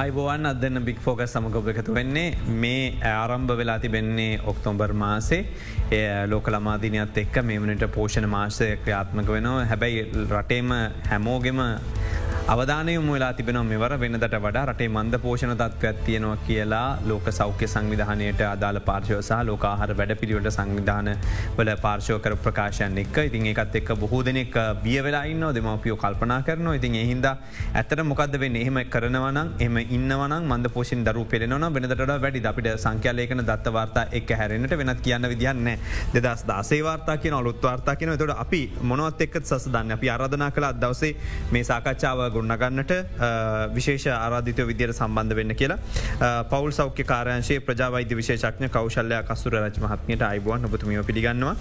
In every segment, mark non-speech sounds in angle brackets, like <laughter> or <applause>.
අයිබෝවන් අදන්න බික් ෆෝක සමග එකතු වෙන්නේ. මේ ආරම්භ වෙලා තිබෙන්නේ ඔක්තොම්බර් මාසේ. එය ලෝක ළමාදිනයත් එක්ක මෙමනට පෝෂණ මාසය ක්‍රියාත්මක වෙනවා. හැබැයි රටේම හැමෝගෙම අවධානය මුලා තිබෙන මෙවර වෙනදට වඩා රටේ මන්ද පෝෂණ තත්ත්වයක් තියෙනවා කියලා ලෝක සෞඛ්‍ය සංවිධානයට අදාළ පාර්ශව සහ ලෝකාහර වැඩ පිළිවට සංවිධාන වල පාර්ශෝකර ප්‍රකාශයන් එක් ඉතින් එකත් එක් බොහෝ දෙනෙක් බිය වෙලාන්න දෙමපියෝ කල්පනා කරනවා. ඉතින් එහින්ද ඇතර මොකද වෙන්න? එහෙම කරනවන එම ඉන්නවන මන්ද පෝෂන් දරු පෙරෙනවන වෙනදට වැඩි අපිට සංඛ්‍යාලයකන දත්ත වාර්තා එක් හැරෙනට වෙනත් කියන්න විදින්න දෙදස් දාසේ වාර්තා කියන අලුත් වාර්තා කියන තොට අපි මොනවත් එක්කත් සස දන්න? අපි අරධනා කළ අදවසේ මේ සාකච්ඡාව ගොන්නගන්නට විශේෂ ආරාධිතය විදියට සම්බන්ධ වෙන්න කියලා. පවල් සෞඛ්‍ය කාරයන්ශේ ප්‍රජාවෛද්‍ය විශේෂක්ඥ කෞශල්ලය කස්තුර රජ මහත්මයට අයිබුවන් ඔබතුමිය පිළිගන්නවා.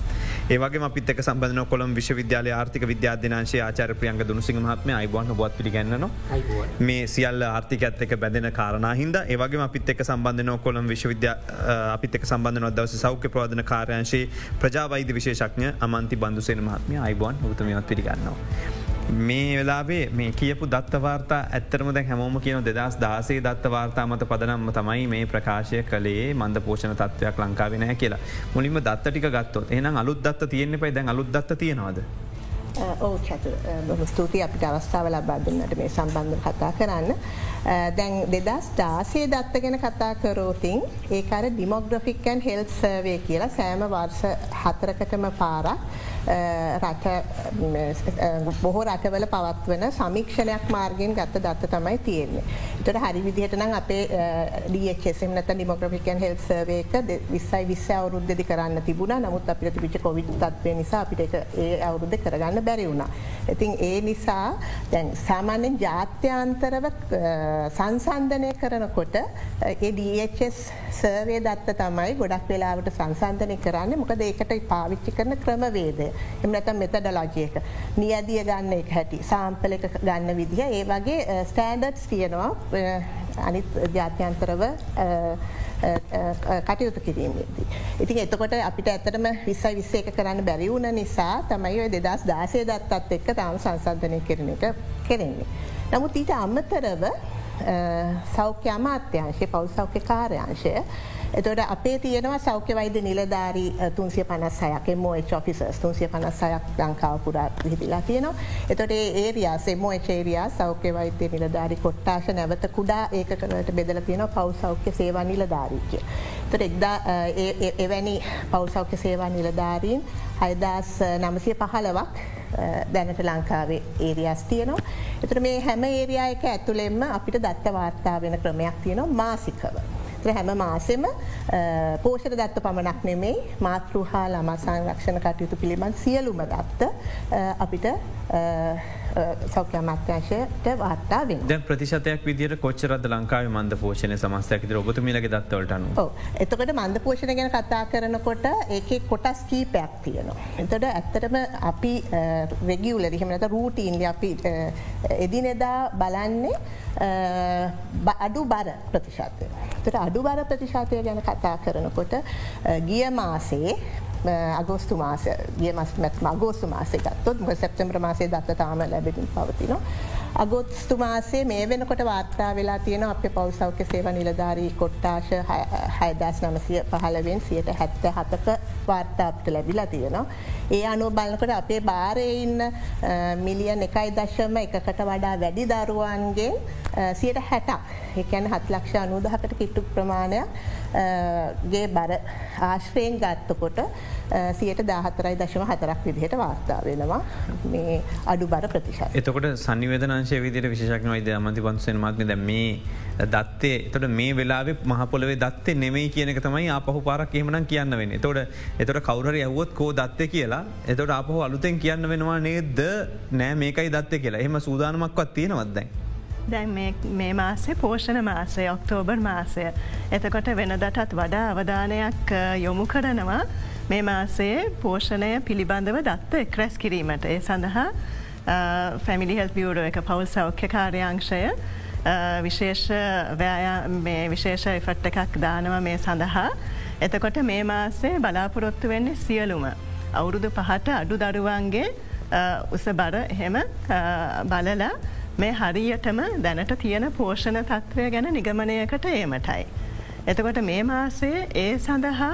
ඒවගේ අපිත් සම්බඳන කොළම් විශ්වවිද්‍යාලය ආර්ථික විද්‍යාධනාශය ආචාර ප්‍රියන්ග දුනුසිංහ මහත්ම අයිබුවන් බොත් පිළිගන්නන මේ සියල්ල ආර්ථිකඇත් එක බැඳෙන කාරණ හිද ඒවගේ අපිත් එක් සම්බන්ධනය කොළම් විශ්වවිද්‍යා අපිත් එක් සම්බන්ධන දවස සෞඛ්‍ය ප්‍රෝධන කාරයංශයේ ප්‍රජාවෛද විශේෂක්ඥ අමන්ති බන්දුසේන මහත්මය අයිබුවන් ඔබතුමියත් පිළිගන්නවා. මේ වෙලාේ මේ කියපු දත්තවාර්තා ඇත්තරම දැ හැමෝම කියන දෙදස් දාසේ දත්තවාර්තා මත පදනම්ම තමයි මේ ප්‍රකාශය කළේ මන්ද පෝෂණ තත්වයක් ලංකාවෙන හැ කියලා මුලින්ම දත්තටික ගත්තොත් එනම් අලුත් දත්ත තියෙන්නේ පයි දැන් අලුත් දත්ත තියෙනවාද. ඕ චතු බොම ස්තුතියි අපිට අවස්ථාව ලබා දෙන්නට මේ සම්බන්ධ කතා කරන්න. දැන් දෙදස් දාසේ දත්ත ගැන කතා කරෝතින් ඒකර ඩිමොග්‍රෆික්කන් හෙල් සර්වේ කියලා සෑම වර්ෂ හතරකටම පාරක් රට බොහෝ රටවල පවත්වන සමික්ෂණයක් මාර්ගෙන් ගත්ත දත්ත තමයි තියෙන්නේ. තොට හරි විදිහට නම් අපේ ඩියෙසම් නත ඩිමොග්‍රෆිකන් හෙල් සර්වේක විස්සයි විස්ස අවුරුද්ධදි කරන්න තිබුණ නමුත් අපිට තිබිච කොවිඩ් තත්වය නිසා අපිට ඒ අවුරුද්ධ කරගන්න බැරි වුණා. ඉතින් ඒ නිසා දැන් සාමාන්‍යෙන් ජාත්‍යන්තරව සංසන්ධනය කරනකොට ඒ DHS සර්වය දත්ත තමයි ගොඩක් වෙලාවට සංසන්ධනය කරන්න මොකද ඒකට පාවිච්චි කරන ක්‍රමවේදය. එමනතම් මෙතඩලෝජයක නියදිය ගන්න එක හැටි සාම්පල එක ගන්න විදිහ ඒ වගේ ස්ටෑන්ඩඩ්ස් තියෙනවා අනිත් ජාත්‍යන්තරව කටයුතු කිරීමේදී. ඉතින් එතකොට අපිට ඇතරම විස්සයි විස්ස එක කරන්න බැරිවුණ නිසා තමයි ඔය දෙදස් දාසේ දත්තත් එක්ක තාම සංසන්ධනය කරන එක කෙරෙන්නේ. නමුත් ඊට අම්මතරව සෞඛ්‍ය අමාත්‍යංශය පව් සෞඛ්‍ය කාර්යංශය එතොට අපේ තියෙනවා සෞඛ්‍ය වෛද්‍ය නිලධාරී තුන්සිය පනස්සයක් මෝ ෆිසස් තුන්සිය පනස්සයක් ලංකාව පුරා විහිදිලා තියෙනවා. එතොට ඒරයා සෙමෝ චේරයා සෞඛ්‍ය වෛත්‍ය නිලධාරි කොට්ටාශ නැවත කුඩා ඒකකට බෙදල තියෙන පව් සෞඛ්‍ය සේවා නිලධාරීකය. තොට එක්දා එවැනි පෞසෞඛ්‍ය සේවා නිලධාරීන් හයිදස් නමසය පහලවක් දැනට ලංකාවේ ඒරියස් තියනවා. එතර මේ හැම ඒරයා එක ඇතුළෙෙම අපිට දත්ත වාර්තා වෙන ක්‍රමයක් තියෙනවා මාසිකව. හැම මාසෙම පෝෂණ දත්ත පමණක් නෙමෙයි මාතෘහා ළම සංරක්ෂණ කටයුතු පිළිබඳ සියලුම දත්ත අපිට සෞඛ්‍ය අමාත්‍යංශයට වාර්තා වෙන ද ප්‍රතිශතයක් විදිර කොච්චරද ලංකාව මන්ද පෝෂණය සමස්තයකද ඔබතු මිලක දත්වලටන එතකට මන්ද පෝෂණ ගැන කතා කරනකොට ඒක කොටස් කීපයක් තියෙනවා. එතට ඇත්තටම අපි රෙගියවල රිහමනත රූටීන්ලි අපි එදිනෙදා බලන්නේ අඩු බර ප්‍රතිශතය. තට අඩු බර ප්‍රතිශතය ගැන කතා කරනකොට ගිය මාසේ අගෝස්තු මාස ගිය මස් මැත්ම අගෝස්තු මාසය ගත්තොත් ම සැප්තම්බ්‍ර මාසේ දත්ත තාම ලැබෙටින් පවතින. අගොත්ස්තු මාසේ මේ වෙනකොට වාර්තා වෙලා තියෙන අප පෞසෞඛ්‍ය සේව නිලධාරී කොට්ටාශ හයදස් නමසය පහලවෙන් සියට හැත්ත හතක වාර්තාප්ට ලැබිලා තියෙනවා. ඒ අනුව බලනකොට අපේ භාරයඉන්න මිලියන් එකයි දශම එකකට වඩා වැඩි දරුවන්ගේ සියට හැටක් එකැන හත් ලක්ෂ අනුදහකට කිට්ටු ප්‍රමාණයක් ගේ බර ආශ්‍රයෙන් ගත්තකොට සියට දාහතරයි දශම හතරක් විදිහට වාර්තා වෙනවා. මේ අඩු බර ප්‍රතිශ. එතකොට සංනිවේදනංශය විදිර විශෂක්න වයිද අමති පන්සෙන් මත්ම දැ මේ දත්තේ එතට මේ වෙලාවේ මහපොලවේ දත්තේ නෙමයි කියනක තමයි ආපහු පාරක් එහෙමනම් කියන්න වෙන තොට එතොට කවුර ඇවොත් කෝ දත්ත කියලා එතොට අපහු අලුතෙන් කියන්න වෙනවා නේද? නෑ මේකයි දත්ත කියලා. එහම සූදානමක්වත් තියෙනවත්දැයි. දැන් මේ මාසේ පෝෂණ මාසය ඔක්තෝබර් මාසය. එතකොට වෙනදටත් වඩා අවධානයක් යොමු කරනවා මේ මාසේ පෝෂණය පිළිබඳව දත්ත එක්රැස් කිරීමට ඒ සඳහා ෆැමිලි හෙල් බියුරෝ එක පවල් සෞඛ්‍ය කාර්යංශය විශේෂ විශේෂ එෆට් එකක් දානව මේ සඳහා. එතකොට මේ මාසේ බලාපොරොත්තු වෙන්නේ සියලුම. අවුරුදු පහට අඩු දරුවන්ගේ උස බර එහෙම බලලා මේ හරියටම දැනට තියෙන පෝෂණ තත්ත්වය ගැන නිගමනයකට ඒමටයි. එතකොට මේ මාසේ ඒ සඳහා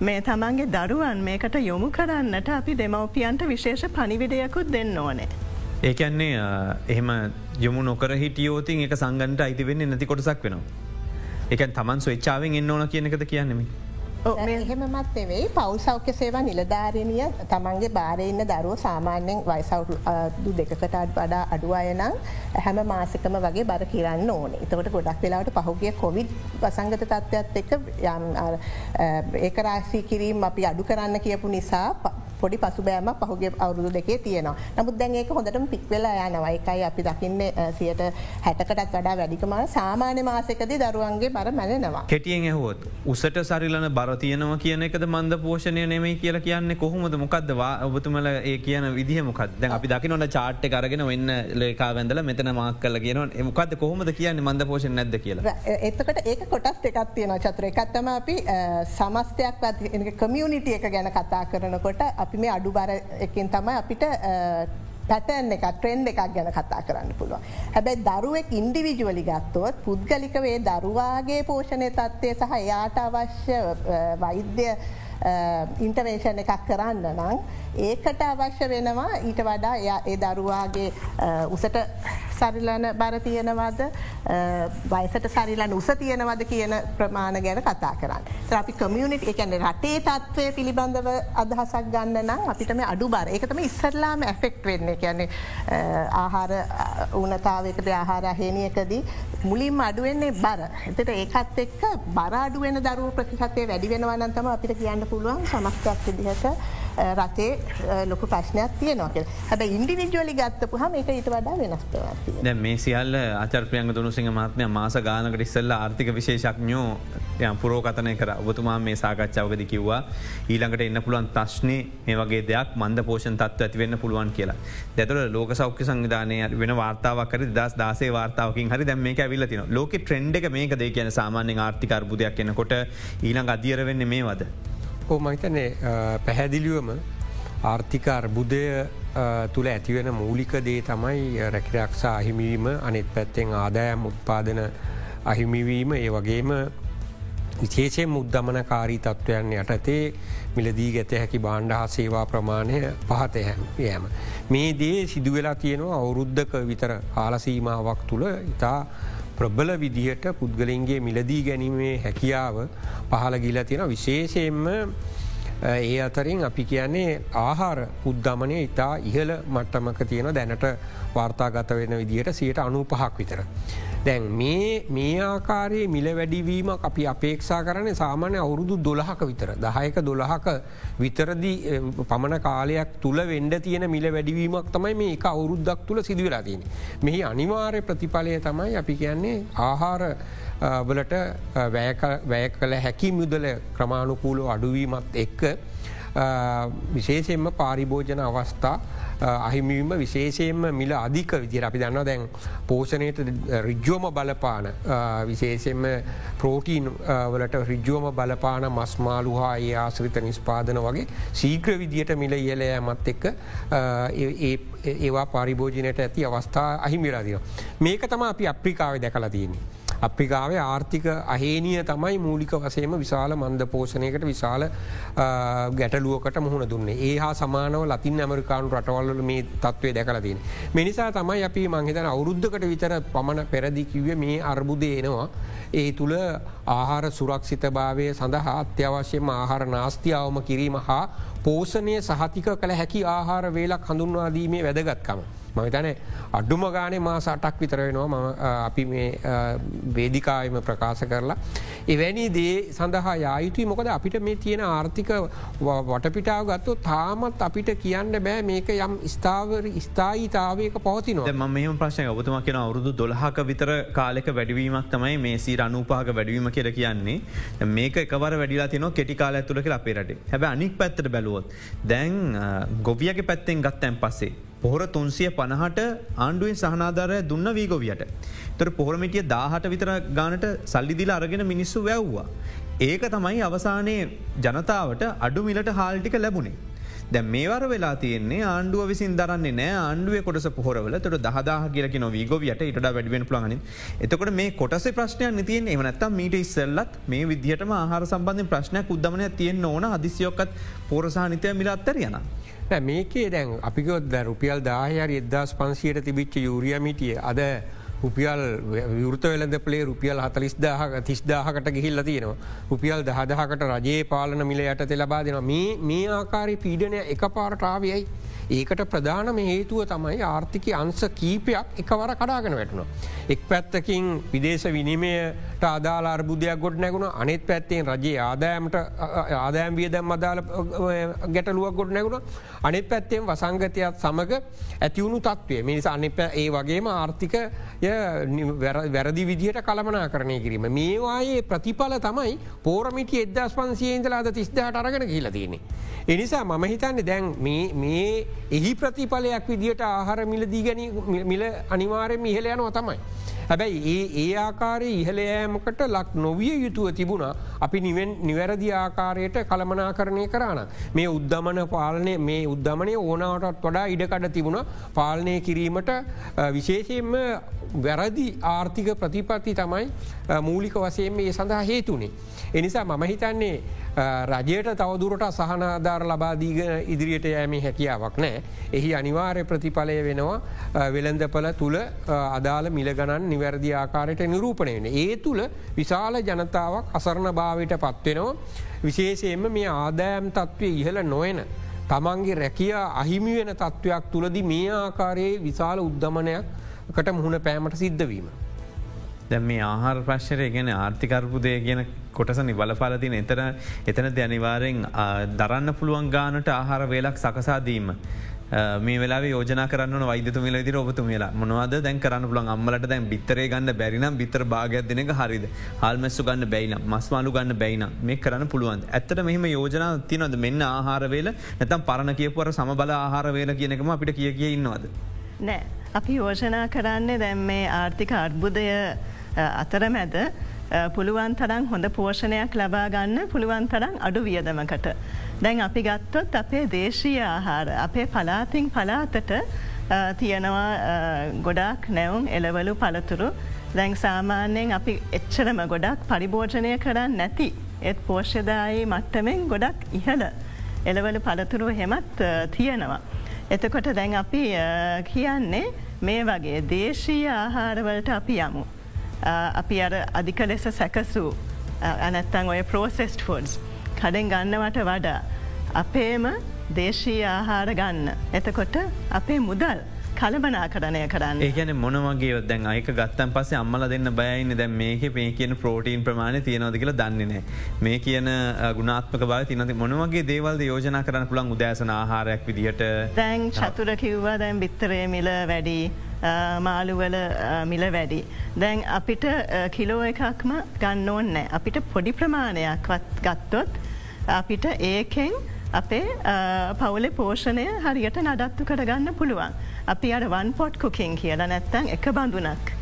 මේ තමන්ගේ දරුවන් මේකට යොමු කරන්නට අපි දෙමවපියන්ට විශේෂ පනිවිඩයකුත් දෙන්න ඕනේ. ඒකන්නේ එහෙම යොමු නොකර හිටියෝතින් එක සංගන්ට අයිති වෙන්න නැති කොටසක් වෙනවා. එකන් තමන් ස්වච්චාවෙන් එන්න ඕන කියනකද කියන්නෙමි. එහෙමමත් නෙවෙයි පවල් සෞඛ්‍ය සේවා නිලධාරණය තමන්ගේ බාරඉන්න දරුව සාමාන්‍යෙන් වයිසවු දෙකට වඩා අඩු අයනම් හැම මාසකම වගේ බර කියරන්න ඕන. එතකට ගොඩක් වෙලාවට පහුගිය කොවිඩ් වසංගත තත්ත්වත් එක ඒක රාශී කිරීම් අපි අඩු කරන්න කියපු නිසා පොඩි පසුබෑම පහුගේ අවුරුදු දෙකේ තියෙනවා. නමුත් දැන් ඒක හොඳටම පික්වෙලා යනවා. එකයි අපි දකින්න සියට හැටකටත් වඩා වැඩිකමා සාමාන්‍ය මාසකද දරුවන්ගේ බර මැලෙනවා. කෙටියෙන් ඇහුවොත් උසට සරිලන බරතියනවා කියන එකද මන්ද පෝෂණය නෙමයි කියලා කියන්නේ කොහොමද? මොකක්දවා ඔබතුමල ඒ කියන විදිහ මොකක් දැන් අපි දකිනොට චාට්ට කරගෙන වෙන්න ලේකා වැඳල මෙතන මාක් කල කියන මොකක්ද කොහොමද කියන්නේ මන්ද පෝෂණ නැද කියලා? එතකට ඒක කොටස් එකක් තියෙන චත්‍ර එකත්තම අපි සමස්තයක් කමියනිිටිය එක ගැන කතා කරනකොට අපි මේ අඩු බර එකින් තමයි අපිට පැටන් එක ට්‍රෙන්ඩ් එකක් ගැන කතා කරන්න පුළුවන්. හැබැයි දරුවෙක් ඉන්ඩිවිජුවලි ගත්තොත් පුද්ගලිකවේ දරුවාගේ පෝෂණය තත්ත්වය සහ එයාට අවශ්‍ය වෛද්‍ය ඉන්ටවේෂන් එකක් කරන්න නම් ඒකට අවශ්‍ය වෙනවා ඊට වඩා ඒ දරුවාගේ උසට සරිලන බර තියෙනවද වයිසට සරිලන් උස තියෙනවද කියන ප්‍රමාණ ගැන කතා කරන්න. අපි කමියනිට එකන රටේ තත්වය පිළිබඳව අදහසක් ගන්න නම් අපිට මේ අඩු බර එකතම ඉස්සරලාම ඇෆෙක්ට් වෙන්න කියන්නේ ආහාර උනතාවකට ආහාර හේනියකදී මුලින්ම අඩුවෙන්නේ බර. එතට ඒකත් එක්ක බර අඩුවෙන දරුව ප්‍රතිශතය වැඩි වෙනවනන්තම අපිට කියන්න පුළුවන් සමස්තයක් විදිහට රටේ ලොක ප්‍රශ්නයක් තියනවා කියල. හැබ ඉන්ඩිවිජුවලි ගත්තපු හම එක ඊට වඩා වෙනස් ප්‍රවත්ති දැ මේ සියල්ල ආචර්පයන්ග දුනුසිංහ මාත්මය මාස ගානකට ඉස්සල්ල ආර්ථික විශේෂක්ඥෝ යම් පුරෝකතනය කර. ඔබතුමා මේ සාකච්ඡාවකද කිව්වා ඊළඟට එන්න පුළුවන් තශ්නය මේ වගේ දෙයක් මන්ද පෝෂණ තත්ව ඇතිවෙන්න පුළුවන් කියලා. දැතුර ලෝක සෞඛ්‍ය සංවිධානය වෙන වාර්තාවකර දස් දාසේ වාර්තාවකින් හරි දැම මේ ඇවිල තින ලෝක ට්‍රෙන්ඩ් එක මේක දෙ කියන සාමාන්‍ය ආර්ථික අර්බුදයක් එන්නකොට ඊළඟ අධියර වෙන්න මේ වද. මහිතනේ පැහැදිලිුවම ආර්ථික අර්බුදය තුළ ඇතිවෙන මූලික දේ තමයි රැකිරක්ෂා අහිමිවීම අනෙත් පැත්තෙන් ආදායම් උත්පාදන අහිමිවීම ඒ වගේම විශේෂය මුද්දමනකාරී තත්ත්වයන් යටතේ මිලදී ගැත හැකි බාණ්ඩ හා සේවා ප්‍රමාණය පහත යෑම. මේ දේ සිදුවෙලා තියෙනවා අවුරුද්ධක විතර කාලසීමාවක් තුළ ඉතා ප්‍රබල විදිහට පුද්ගලින්ගේ මිලදී ගැනීමේ හැකියාව පහළ ගිලා තියෙන විශේෂයෙන්ම ඒ අතරින් අපි කියන්නේ ආහාර උද්දමනය ඉතා ඉහල මට්ටමක තියෙන දැනට වාර්තාගත වෙන විදිහට සියට අනු පහක් විතර. දැන් මේ ආකාරයේ මිල වැඩිවීම අපි අපේක්ෂා කරන සාමාන්‍ය අවුරුදු දොළහක විතර දහයක දොළහක විතරදි පමණ කාලයක් තුළ වෙන්ඩ තියෙන මිල වැඩිවීමක් තමයි මේ එක අවුරුද්දක් තුළ සිදුවලා තියෙන. මෙහි අනිවාර්ය ප්‍රතිඵලය තමයි අපි කියන්නේ ආහාර වලට වැය කළ හැකි මුදල ක්‍රමාණුකූලෝ අඩුවීමත් එක්ක විශේෂයෙන්ම පාරිභෝජන අවස්ථා අහිමිවීම විශේෂයෙන්ම මිල අධික විදිර අපි දන්න දැන් පෝෂණයට රිජ්ජෝම බලපාන විශේෂෙන්ම ප්‍රෝටීන් වලට රිජ්ජෝම බලපාන මස්මාලුහා ඒ ආශ්‍රිත නිස්පාදන වගේ සීක්‍ර විදියට මිල ඉයලයමත් එක්ක ඒවා පරිභෝජනයට ඇති අවස්ථා අහිමිරදින. මේක තම අපි අප්‍රිකාව දැකලා තියන්නේ. අප්‍රිකාවේ ආර්ථික අහේනිය තමයි මූලික වසයම විශාල මන්ද පෝෂණයකට විශාල ගැටලුවකට මුහුණ දුන්නේ ඒ හා සමානව ලතින් ඇමරිකානු රටවල්ල මේ තත්ත්වය දැකලතින්. මිනිසා තමයි අපි මංහිතන අවුරුද්ධකට විතර පමණ පෙරදිකිව්ව මේ අර්බුදය එනවා. ඒ තුළ ආහාර සුරක්ෂිත භාවය සඳහා අත්‍යවශ්‍යම ආහාර නාස්තියාවම කිරීම හා පෝෂණය සහතික කළ හැකි ආහාර වේලක් හඳුන්වාදීමේ වැදගත්කම. මවිතන අඩුම ගානේ මා සටක් විතරවෙනවා ම අපි මේ වේදිකායම ප්‍රකාශ කරලා. එවැනි දේ සඳහා යායුතුයි මොකද අපිට මේ තියෙන ආර්ථික වටපිටාව ගත්තු තාමත් අපිට කියන්න බෑ මේක යම් ස්ථාවර ස්ථායිතාවයක පවතිනවා. ම මේ ප්‍රශ්ය ඔබතුම කියෙන අවුරුදු දොළහක විතර කාලෙක වැඩවීමක් තමයි මේ සී අනුපාක වැඩවීම කියර කියන්නේ. මේක එකවර වැඩිලා තින කෙටිකාල ඇතුළක අපේරට හැබ අනික් පැත්තට බැලුවොත් දැන් ගොවියගේ පැත්තෙන් ගත්තැන් පස්සේ පොහොර තුන්සිය පණහට ආණ්ඩුවෙන් සහනාධාරය දුන්න වීගොවියට. තොර පොහොරමිටිය දාහට විතර ගානට සල්ලිදිල අරගෙන මිනිස්සු වැැව්වා. ඒක තමයි අවසානයේ ජනතාවට අඩු මිලට හාල්ටික ලැබුණේ. දැ මේවර වෙලා තියන්නේ ආණ්ඩුව විසින් දරන්නේ නෑ ආණ්ඩුව කොටස පොහරවල තොට දහදා කියලක නොවීගොවියට ඉට වැඩිවෙන් ප්ලගන එතකොට මේ කොටස ප්‍රශ්නයක් නතියෙන් එවනත්තම් මීට ඉස්සල්ලත් මේ විදිහටම ආහාර සම්බන්ධ ප්‍රශ්නයක් උද්දමනය තියෙන් ඕන අදිසියොක්කත් පෝරසාහිතය මිල අත්තරියන. මේකේ දැන් අපිකොත් ද රුපියල් දාහයරි එදදාස් පන්සියට තිබිච්ච යුරියමිටිය අද රුපියල් විෘත වෙලද පලේ රුපියල් හතලිස් දාහක තිස්දාහකට ගිහිල්ල තියෙනවා. රුපියල් දහදහකට රජයේ පාලන මිල යට ලබා දෙෙන මේ ආකාරි පීඩනය එක පාරටාවයයි. ඒකට ප්‍රධානම හේතුව තමයි ආර්ථික අංස කීපයක් එකවර කඩාගෙන වැටුණ. එක් පැත්තකින් විදේශ විනිමයට අදාල අර්බුදයක් ගොඩ නැගුණ අනෙත් පැත්තෙන් රජයේ ආදෑමට ආදෑම් වියදැම් අදාල ගැටලුවක් ගොඩ නැගුණ අනෙත් පැත්තෙන් වසංගතයක් සමඟ ඇතිවුණු තත්වය මිනිස අනි ඒ වගේම ආර්ථිකය වැරදි විදිහට කළමනා කරණය කිරීම. මේවායේ ප්‍රතිඵල තමයි පෝරමිටි එදස් පන්සියේන්දලාද තිස්දාට අරගෙන කියලතින්නේ. එනිසා මම හිතන්නේ දැන් මේ එහි ප්‍රතිඵලයක් විදිට ආහාර මිලදී ගැන මිල අනිවාරයෙන් ඉහල යනවා තමයි. හැබැයි ඒ ඒ ආකාරය ඉහලයෑමකට ලක් නොවිය යුතුව තිබුණා අපි නිවෙන් නිවැරදි ආකාරයට කළමනා කරණය කරන. මේ උද්ධමන පාලනය මේ උද්ධමනය ඕනාවටත් වඩා ඉඩකඩ තිබුණ පාලනය කිරීමට විශේෂයෙන්ම වැරදි ආර්ථික ප්‍රතිපත්ති තමයි මූලික වසයෙන් මේ සඳහා හේතුනේ. එනිසා මම හිතන්නේ රජයට තවදුරට සහනාධාර ලබාදීග ඉදිරියට යෑමේ හැකියාවක් නෑ. එහි අනිවාර්ය ප්‍රතිඵලය වෙනවා වෙළඳපල තුළ අදාළ මිල ගණන් නිවැරදි ආකාරයට නිරූපණය වෙන. ඒ තුළ විශාල ජනතාවක් අසරණ භාවයට පත්වෙනවා. විශේෂයෙන්ම මේ ආදෑම් තත්ත්වය ඉහළ නොයන. තමන්ගේ රැකිය අහිමි වෙන තත්ත්වයක් තුළදි මේ ආකාරයේ විශාල උද්ධමනයක් කට මුහුණ පෑමට සිද්ධවීම. දැ මේ ආහාර ප්‍රශ්රය ගැන ආර්ථිකර්පුදය කියන කොටසනි බලපාලතින එතන එතන දැනිවාරෙන් දරන්න පුළුවන් ගානට ආහාර වේලක් සකසාදීම. මේ වෙලා යෝජන කරන්න වෛදතු මිල ති ඔබතු මේලා මොනවද දැන් කරන්න පුළන් අම්මලට දැන් බිත්තරේ ගන්න බැරිනම් බිතර භාගයක් දෙනක හරිද? හල්මැස්සු ගන්න බැයින මස්මාලු ගන්න බැයින මේ කරන්න පුළුවන් ඇත්තට මෙහම යෝජන තිනොද මෙන්න ආහාරවේල නැතම් පරණ කියපුවර සමබල ආහාරවේල කියනකම අපිට කිය කිය ඉන්නවද. නෑ. අපි යෝජනා කරන්නේ දැම් මේ ආර්ථික අර්බුදය අතරමැද පුළුවන් තරන් හොඳ පෝෂණයක් ලබා ගන්න පුළුවන් තරන් අඩු වියදමකට. දැන් අපි ගත්තොත් අපේ දේශීය ආහාර අපේ පලාතින් පලාතට තියෙනවා ගොඩක් නැවුම් එලවලු පළතුරු දැන් සාමාන්‍යයෙන් අපි එච්චරම ගොඩක් පරිභෝජනය කරන්න නැති එත් පෝෂ්‍යදායේ මට්ටමෙන් ගොඩක් ඉහළ එලවලු පළතුරු හෙමත් තියෙනවා. එතකොට දැන් අපි කියන්නේ මේ වගේ දේශීය ආහාරවලට අපි යමු. අපි අර අධික ලෙස සැකසූ ඇනැත්තන් ඔය පෝසෙස්ට ෆෝඩ්ස් කඩෙන් ගන්නවට වඩා අපේම දේශී ආහාර ගන්න. එතකොට අපේ මුදල් කලබනා කරණය කරන්න ඒගැන මොනවගේ දැන් අයක ගත්තන් පසේ අම්මල දෙන්න බයයින්න දැන් මේක මේ කියන ප්‍රෝටීන් ප්‍රමාණ තියනවද කියලා දන්නේනෑ. මේ කියන ගුණාත්මක බව තිනති මොනවගේ දේවල්ද යෝජනා කරන්න පුළන් උදෑසන ආහාරයක් විදිහට දැන් චතුර කිව්වා දැන් බිත්තරේ මිල වැඩි මාළුවල මිල වැඩි. දැන් අපිට කිලෝ එකක්ම ගන්න ඕන්නෑ. අපිට පොඩි ප්‍රමාණයක්වත් ගත්තොත් අපිට ඒකෙන් අපේ පවුලෙ පෝෂණය හරියට නඩත්තු කරගන්න පුළුවන්. අපි අර වන් පොට් කොකින් කියලා නැත්තං එක බඳුනක්.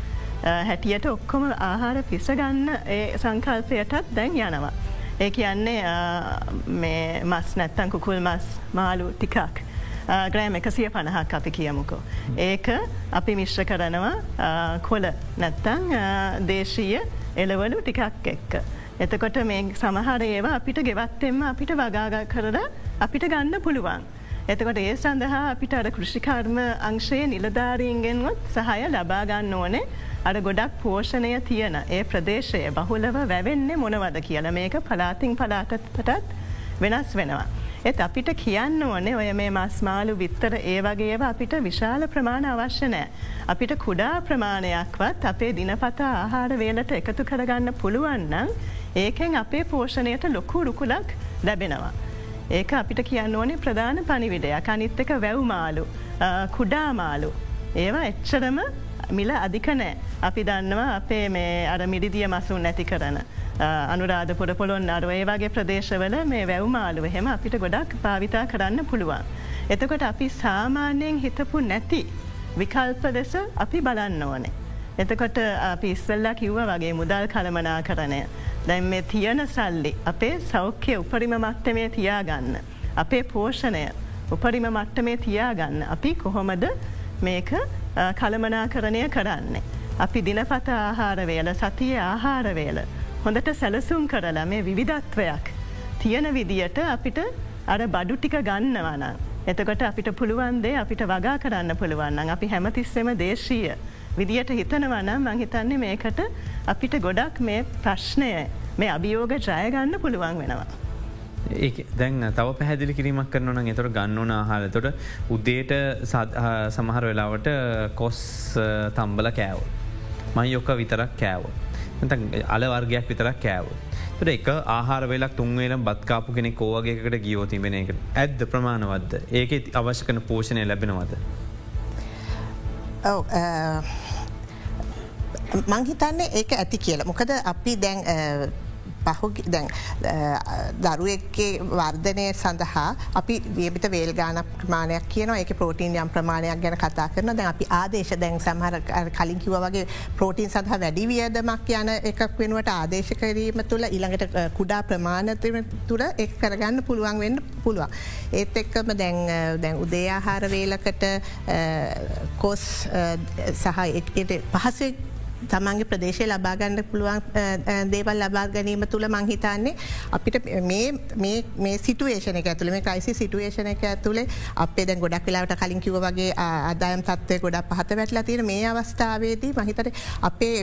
හැටියට ඔක්කොම ආහාර පිසගන්න ඒ සංකල්පයටත් දැන් යනවා. ඒ කියන්නේ මස් නැත්තං කුකුල් මස් මාලු ටිකක්. ග්‍රෑම් එකසිය පණහක් අපි කියමුකෝ. ඒක අපි මිශ්‍ර කරනවා කොල නැත්තං දේශීය එලවලු ටිකක් එක්ක. එතකොට මේ සමහර ඒවා අපිට ගෙවත්තෙම අපිට වගාග කරද අපිට ගන්න පුළුවන්. එතකොට ඒ සඳහා අපිට අර කෘෂිකර්ම අංශයේ නිලධාරීන්ගෙන්ගොත් සහය ලබාගන්න ඕනේ අර ගොඩක් පෝෂණය තියෙන ඒ ප්‍රදේශය බහුලව වැවෙන්නේ මොනවද කියලා මේක පලාතිං පලාටටත් වෙනස් වෙනවා. එත් අපිට කියන්න ඕනේ ඔය මේ මස්මාලු විත්තර ඒ වගේව අපිට විශාල ප්‍රමාණ අවශ්‍ය නෑ. අපිට කුඩා ප්‍රමාණයක්වත් අපේ දිනපතා ආහාර වේලට එකතු කරගන්න පුළුවන්නම් ඒකෙන් අපේ පෝෂණයට ලොකු රුකුලක් ලැබෙනවා. ඒක අපිට කියන්න ඕනේ ප්‍රධාන පනිවිඩයක් අනිත් එක වැව්මාලු කුඩාමාලු. ඒවා එච්චරම මිල අධිකනෑ. අපි දන්නවා අපේ මේ අර මිරිදිය මසුන් නැති කරන. අනුරාධපුර පොළොන් අරුව ඒ වගේ ප්‍රදේශවල මේ වැව්මාලුව හෙම අපිට ගොඩක් භාවිතා කරන්න පුළුවන්. එතකොට අපි සාමාන්‍යයෙන් හිතපු නැති විකල්ප දෙස අපි බලන්න ඕනේ. එතකොට අපි ඉස්සල්ලා කිව්ව වගේ මුදල් කළමනා කරණය. දැන් මේ තියන සල්ලි අපේ සෞඛ්‍ය උපරිම මත්තමේ තියාගන්න. අපේ පෝෂණය උපරිම මට්ටමේ තියාගන්න. අපි කොහොමද මේක කළමනාකරණය කරන්නේ. අපි දිනපත ආහාරවේල සතිය ආහාරවේල. හොඳට සැලසුම් කරලා මේ විවිධත්වයක්. තියෙන විදියට අපිට අර බඩු ටික ගන්නවන. එතකොට අපිට පුළුවන්දේ අපිට වගා කරන්න පුළුවන්න අපි හැමතිස්සෙම දේශීය. විදියට හිතනවනම් මං හිතන්නේ මේකට අපිට ගොඩක් මේ ප්‍රශ්නය මේ අභියෝග ජයගන්න පුළුවන් වෙනවා. ඒ දැන් තව පැහැදිලි කිරීමක් කරනන එතොට ගන්නවන ආහාර තොට උද්දේට සමහර වෙලාවට කොස් තම්බල කෑව. මයි යොක්ක විතරක් කෑව. අල වර්ගයක් විතරක් කෑව. තුට එක ආහාර වෙලක් තුන්වේල බත්කාපු කෙනෙ කෝවගේකට ගියෝතිබෙන එක ඇද්ද ප්‍රමාණවද්ද ඒක අවශ්‍ය කන පෝෂණය ලැබෙනවද. ඔව මංහිතන්නේ ඒක ඇති කියලා මොකද අපි දැන් පහු දැන් දරුවෙක්ගේ වර්ධනය සඳහා අපි වියබිත වේල් ගාන ප්‍රමාණයක් කියන එක ප්‍රෝටීන් යම් ප්‍රමාණයක් ගැන කතා කරන දැන් අපි ආදේශ දැන් සමහර කලින් කිව වගේ ප්‍රෝටීන් සඳහා වැඩි වියදමක් යන එකක් වෙනුවට ආදේශ කිරීම තුළ ඉළඟට කුඩා ප්‍රමාණතම තුර එක් කරගන්න පුළුවන් වෙන්න පුළුවන්. ඒත් එක්කම දැන් දැන් උදේආහාර වේලකට කොස් සහ පහසෙක් තමන්ගේ ප්‍රදේශය ලබාගන්න පුළුවන් දේවල් ලබා ගැනීම තුළ මංහිතන්නේ අපිට මේ සිටුවේෂන ඇතුළ මේ ක්‍රයිසි සිටුවේෂන එක ඇතුළේ අපේ දැන් ගොඩක් වෙලාට කලින් කිව වගේ අදායම් තත්වය ගොඩක් පහත වැටලා තියෙන මේ අවස්ථාවේදී මහිතට අපේ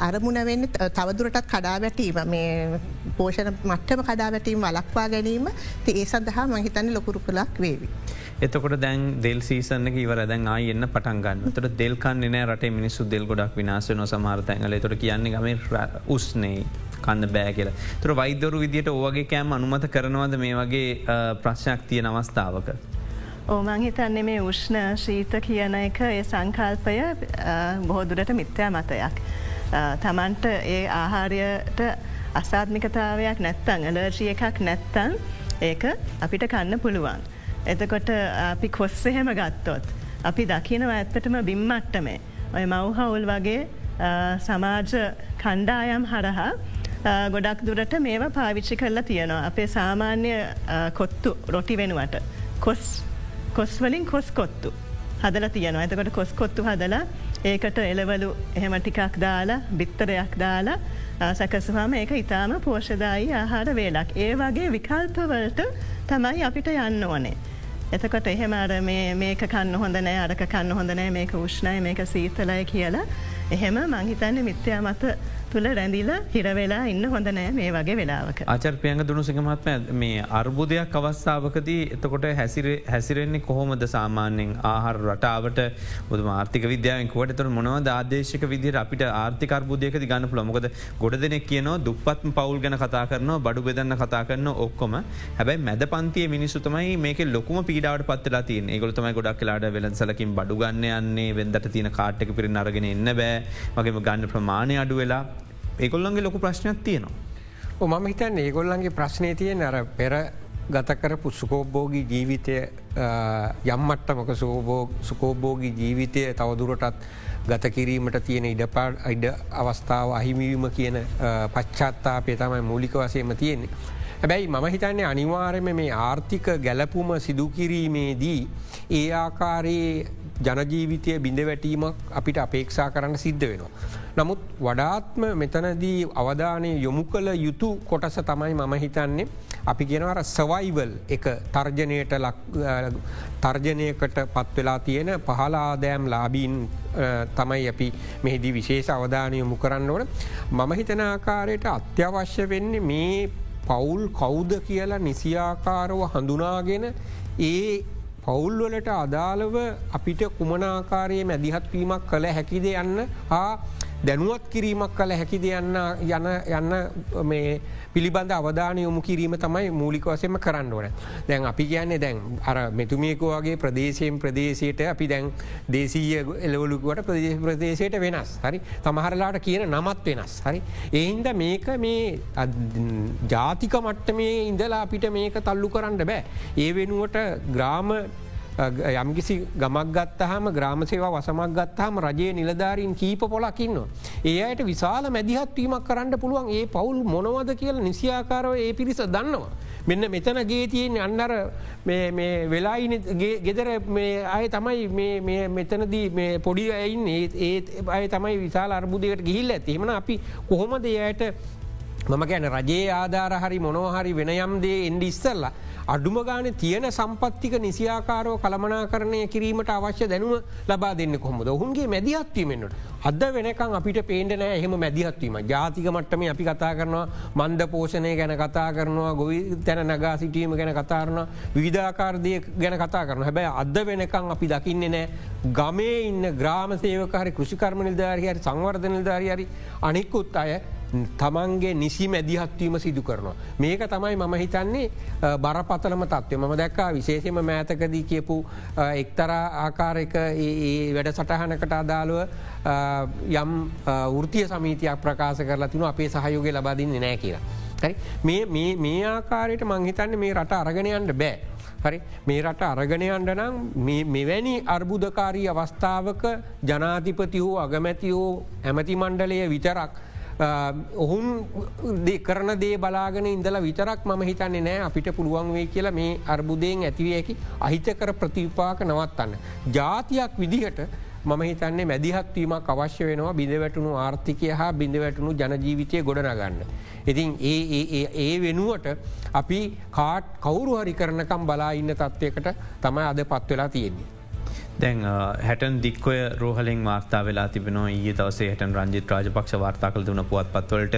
අරමුණ වෙන්න තවදුරටත් කඩා වැටීම මේ පෝෂණ මට්ටම කඩා වැටීම වලක්වා ගැනීම ඒ සඳහා මහිතන්න ලොකුරු කලක් වේවි. එතකොට දැන් දෙල් සීසන්න ඉවර දැන් ආය එන්න පටන්ගන්න තොට දෙල්කන්න නෑ රට මිනිස්සු දෙල් ගොඩක් විනාශ නො සමාර්තැන්ගල තොට කියන්නේ ගම උස්නේ කන්න බෑ කියල තුර වෛදරු විදියට ඕවගේ කෑම් අනුමත කරනවද මේ වගේ ප්‍රශ්නයක් තියෙන අවස්ථාවක. ඕමං හිතන්නේ මේ උෂ්ණ ශීත කියන එක ඒ සංකල්පය බොහෝදුරට මිත්‍යා මතයක්. තමන්ට ඒ ආහාරයට අසාත්මිකතාවයක් නැත්තං අලර්ජිය එකක් නැත්තන් ඒක අපිට කන්න පුළුවන්. එතකොට අපි කොස්ස එහෙම ගත්තොත්. අපි දකිනව ඇත්තටම බිම්මට්ටමේ. ඔය මවහවුල් වගේ සමාජ කණ්ඩායම් හරහා ගොඩක් දුරට මේවා පාවිච්චි කරලා තියෙනවා. අපේ සාමාන්‍ය කොත්තු රොටි වෙනුවට. කොස් කොස්වලින් කොස් කොත්තු. හදල තියෙනවා ඇතකට කොස් කොත්තු හදලා ඒකට එලවලු එහෙම ටිකක් දාලා බිත්තරයක් දාලා සැකසුහම ඒක ඉතාම පෝෂදායි ආහාර වේලක්. ඒ වගේ විකල්පවලට තමයි අපිට යන්න ඕනේ. එතකොට එහෙම අර මේක කන්න හොඳ නෑ අරක කන්න හොඳ නෑ මේක උෂ්ණය මේක සීතලය කියලා එහෙම මංහිතන්න මිත්‍යා මත තුළ රැඳිල හිරවෙලා ඉන්න හොඳ නෑ මේ වගේ වෙලාවක. ආචර්පයන්ග දුණු සිකමත්ම මේ අර්බුදයක් අවස්ථාවකදී එතකොට හැසිරෙන්නේ කොහොමද සාමාන්‍යෙන් ආහර රටාවට බුද ආර්ථික විද්‍යාවකුවට තුර මොනව ආදේශක විදිර අපිට ආර්ථික අර්බුදයකද ගන්න පුළොමකද ගොඩ දෙනෙක් කියනවා දුපත් පවල් ගැන කතා කරන බඩු බෙදන්න කතා කරන ඔක්කොම. හැබැයි මැද පන්තිය මිනිසුතමයි මේක ලොකුම පීඩාවට පත්තලා තින් ඒගොලතමයි ගොඩක් කලාට වෙලසලකින් බඩුගන්න යන්නේ වෙදට තියෙන කාට්ක පිරි අරගෙන එන්න බෑ. වගේම ගන්න ප්‍රමාණය අඩු වෙලා ඒගොල්ලන්ගේ ලොකු ප්‍රශ්නයක් තියෙනවා. මම හිතන් ඒගොල්ලන්ගේ ප්‍රශ්නය තියෙන් අර පෙර ගතකරපු සුකෝබෝගී ජීවිතය යම්මට්ටමක සුකෝබෝගී ජීවිතය තවදුරටත් ගත කිරීමට තියෙන ඉඩපාඩ අයිඩ අවස්ථාව අහිමිවීම කියන පච්චත්තාපය තමයි මූලික වසයම තියෙන්නේ. හැබැයි මම හිතන්නේ අනිවාර්යම මේ ආර්ථික ගැලපුම සිදුකිරීමේදී ඒ ආකාරයේ ජනජීවිතය බිඳ වැටීමක් අපිට අපේක්ෂා කරන්න සිද්ධ වෙනවා. නමුත් වඩාත්ම මෙතනදී අවධානය යොමු කළ යුතු කොටස තමයි මම හිතන්නේ අපි ගෙනවර සවයිවල් එක තර්ජනයට තර්ජනයකට පත්වෙලා තියෙන පහල ආදෑම් ලාබීන් තමයි අපි මෙහිදී විශේෂ අවධානය යොමු කරන්න ඕන. මම හිතන ආකාරයට අත්‍යවශ්‍ය වෙන්නේ මේ පවුල් කෞුද කියලා නිසියාකාරව හඳුනාගෙන ඒ පවුල්වලට අදාළව අපිට කුමනාකාරයේ මැදිහත්වීමක් කළ හැකිද යන්න හා දැනුවත් කිරීමක් කළ හැකිද යන්න යන යන්න මේ පිළිබඳ අවධාන යොමු කිරීම තමයි මූලික වසයම කරන්න ඕන. දැන් අපි කියන්නේ දැන් අර මෙතුමියකෝගේ ප්‍රදේශයෙන් ප්‍රදේශයට අපි දැන් දේශීය එලවලුකුවට ප්‍රදේශ ප්‍රදේශයට වෙනස් හරි තමහරලාට කියන නමත් වෙනස් හරි. එහින්ද මේක මේ ජාතික මට්ටමේ ඉඳලා අපිට මේක තල්ලු කරන්න බෑ. ඒ වෙනුවට ග්‍රාම යම්කිසි ගමක් ගත්තහම ග්‍රාමසේවා වසමක් ගත්තාම රජයේ නිලධාරීන් කීප පොලකින්න. ඒ අයට විශාල මැදිහත්වීමක් කරන්න පුළුවන් ඒ පවුල් මොනවද කියල නිසියාකාරව ඒ පිරිස දන්නවා. මෙන්න මෙතන ගේ තියෙන් අන්නර වෙලායින ගෙදර අය තමයි මෙතනදී පොඩි අයින් ඒත් අය තමයි විශාල අර්බුදයට ගිහිල්ල ඇතිීමන අපි කොහොමද එයට මම ගැන රජයේ ආධාර හරි මොනෝහරි වෙනයම්දේ එන්ඩ ඉස්සල්ලා අඩුම ගාන තියෙන සම්පත්තික නිසියාකාරෝ කළමනා කරණය කිරීමට අවශ්‍ය දැනුව ලබා දෙන්න කොහොමද? ඔහුන්ගේ මැදිහත්වීමෙන්ට අද වෙනකං අපිට පේන්ඩ නෑ එහෙම මැදිහත්වීම ජාතික මට්ටම අපි කතා කරනවා මන්ද පෝෂණය ගැන කතා කරනවා ගොවි තැන නගා සිටීම ගැන කතාරන විධාකාරදය ගැන කතා කරන හැබැයි අද වෙනකං අපි දකින්නේ නෑ ගමේ ඉන්න ග්‍රාම සේවකාරි කෘෂිකර්ම නිල්ධාරහරි සංවර්ධ නිල්ධාරහරි අනික්කුත් අය තමන්ගේ නිසි මැදිහත්වීම සිදු කරනවා. මේක තමයි මම හිතන්නේ බරපතලම තත්වය මම දැක්කා විශේෂම මෑතකදී කියපු එක්තර ආකාරක වැඩ සටහනකට අදාළුව යම් වෘතිය සමීතියක් ප්‍රකාශ කරලා තින අපේ සහයෝගය ලබාදින්නේ නෑ කියලා. මේ ආකාරයට මංහිතන්න මේ රට අරගෙනයන්ට බෑ. හරි මේ රට අරගණයන්ට නම් මෙවැනි අර්බුදකාරී අවස්ථාවක ජනාධිපති හෝ අගමැති හෝ ඇමති මණ්ඩලය විතරක් ඔහුන් කරන දේ බලාගෙන ඉඳලා විතරක් මම හිතන්නේ නෑ අපිට පුළුවන් වේ කියලා මේ අර්බුදයෙන් ඇතිවයකි අහිතකර ප්‍රතිපාක නවත්තන්න. ජාතියක් විදිහට මම හිතන්නේ මැදිහත්වීමක් අවශ්‍ය වෙනවා බිඳවැටුණු ආර්ථිකය හා බිඳවැටුණු ජනජීවිතය ගොඩනගන්න. ඉතින් ඒ වෙනුවට අපි කාට් කවුරු හරි කරනකම් බලා ඉන්න තත්ත්වයකට තමයි අද පත්වෙලා තියෙන්නේ. දැන් හැටන් දික්කොය රෝහලෙන් වාර්තා වෙලා තිබෙනවා. ඒ දවසේ හැටන් රංජිත් රාජපක්ෂ වාර්තා කළ දුන පුවත් පත්වලට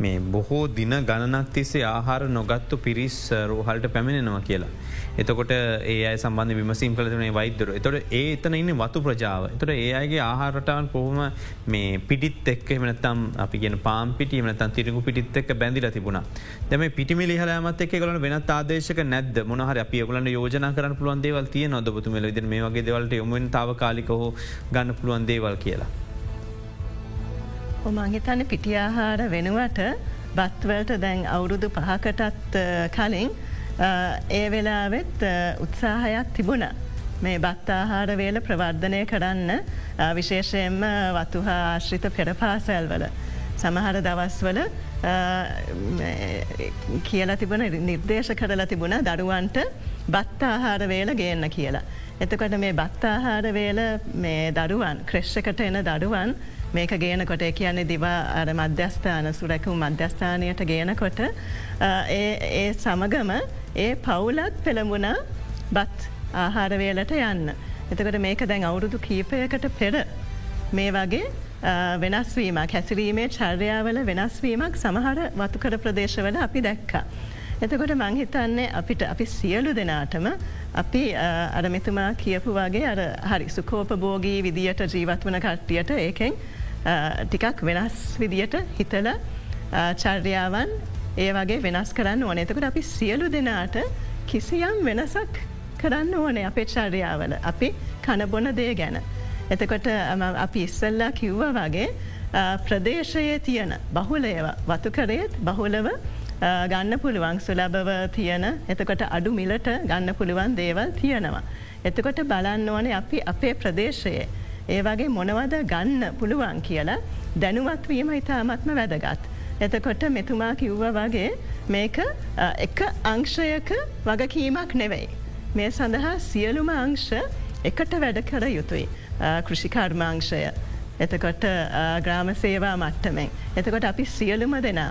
මේ බොහෝ දින ගණනක් තිස්සේ ආහාර නොගත්තු පිරිස් රෝහල්ට පැමිණෙනවා කියලා. එතකොට ඒ අයි සම්බන්ධ විමසීම් කලතුනේ වෛද්‍යර එතොට ඒ එතන ඉන්න වතු ප්‍රජාව. එතොට ඒ අයගේ ආහාරටවන් කොහොම මේ පිටිත් එක් එමනතම් අපි ගෙන පාම් පිටි මනතන් තිරකු පිටිත් එක් බැඳිල තිබුණ. දැම පිටිමිලි හලමත් එක් කලන වෙනත් ආදේශක නැද මොහර අපි ගලන්න යෝජන කරන පුළුවන් දේවල් තිය නොදබතුම ද මේ වගේ දෙවලට යොමුෙන් තාව කාලිකහෝ ගන්න පුළුවන් දේවල් කියලා. මංහිතන්න පිටියාහාර වෙනුවට බත්වලට දැන් අවුරුදු පහකටත් කලින් ඒ වෙලාවෙත් උත්සාහයක් තිබුණ. මේ බත්තාහාර වේල ප්‍රවර්ධනය කරන්න විශේෂයෙන්ම වතුහා ආශ්‍රිත පෙරපාසැල්වල. සමහර දවස්වල කියලා තිබන නිර්දේශ කරලා තිබුණ දරුවන්ට බත්තාහාර වේල ගේන්න කියලා. එතකොට මේ බත්තාහාර වේල මේ දරුවන් ක්‍රෙශ්ෂකට එන දරුවන් මේක ගේනකොට කියන්නේ දිවා අර මධ්‍යස්ථාන සුරැකුම් මධ්‍යස්ථානයට ගේනකොට ඒ සමගම ඒ පවුලත් පෙළඹුණ බත් ආහාරවේලට යන්න. එතකට මේක දැන් අවුරුදු කීපයකට පෙර මේ වගේ වෙනස්වීමක් හැසිරීමේ චර්යාවල වෙනස්වීමක් සමහර වතුකර ප්‍රදේශවල අපි දැක්කා. එතකොට මංහිතන්නේ අපිට අපි සියලු දෙනාටම අපි අරමිතුමා කියපු වගේ අර හරි සුකෝපභෝගී විදියට ජීවත් වන කට්ටියට ඒකෙන් ටිකක් වෙනස් විදියට හිතල චර්යාවන් ඒ වගේ වෙනස් කරන්න ඕන එතකට අපි සියලු දෙනාට කිසියම් වෙනසක් කරන්න ඕනේ අපේ චර්යාවල අපි කණබොන දේ ගැන. එතකොට අපි ඉස්සල්ලා කිව්ව වගේ ප්‍රදේශයේ තියෙන බහුලයව වතුකරයත් බහුලව ගන්න පුළුවන් සුලබව තියෙන එතකොට අඩු මිලට ගන්න පුළුවන් දේවල් තියෙනවා. එතකොට බලන්න ඕනේ අපි අපේ ප්‍රදේශයේ ඒ වගේ මොනවද ගන්න පුළුවන් කියලා දැනුවත්වීම ඉතාමත්ම වැදගත්. එතකොට මෙතුමා කිව්ව වගේ මේක එක අංශයක වගකීමක් නෙවෙයි. මේ සඳහා සියලුම අංශ එකට වැඩ කර යුතුයි. කෘෂිකර්මාංශය. එතකොට ග්‍රාම සේවා මට්ටමෙන්. එතකොට අපි සියලුම දෙනා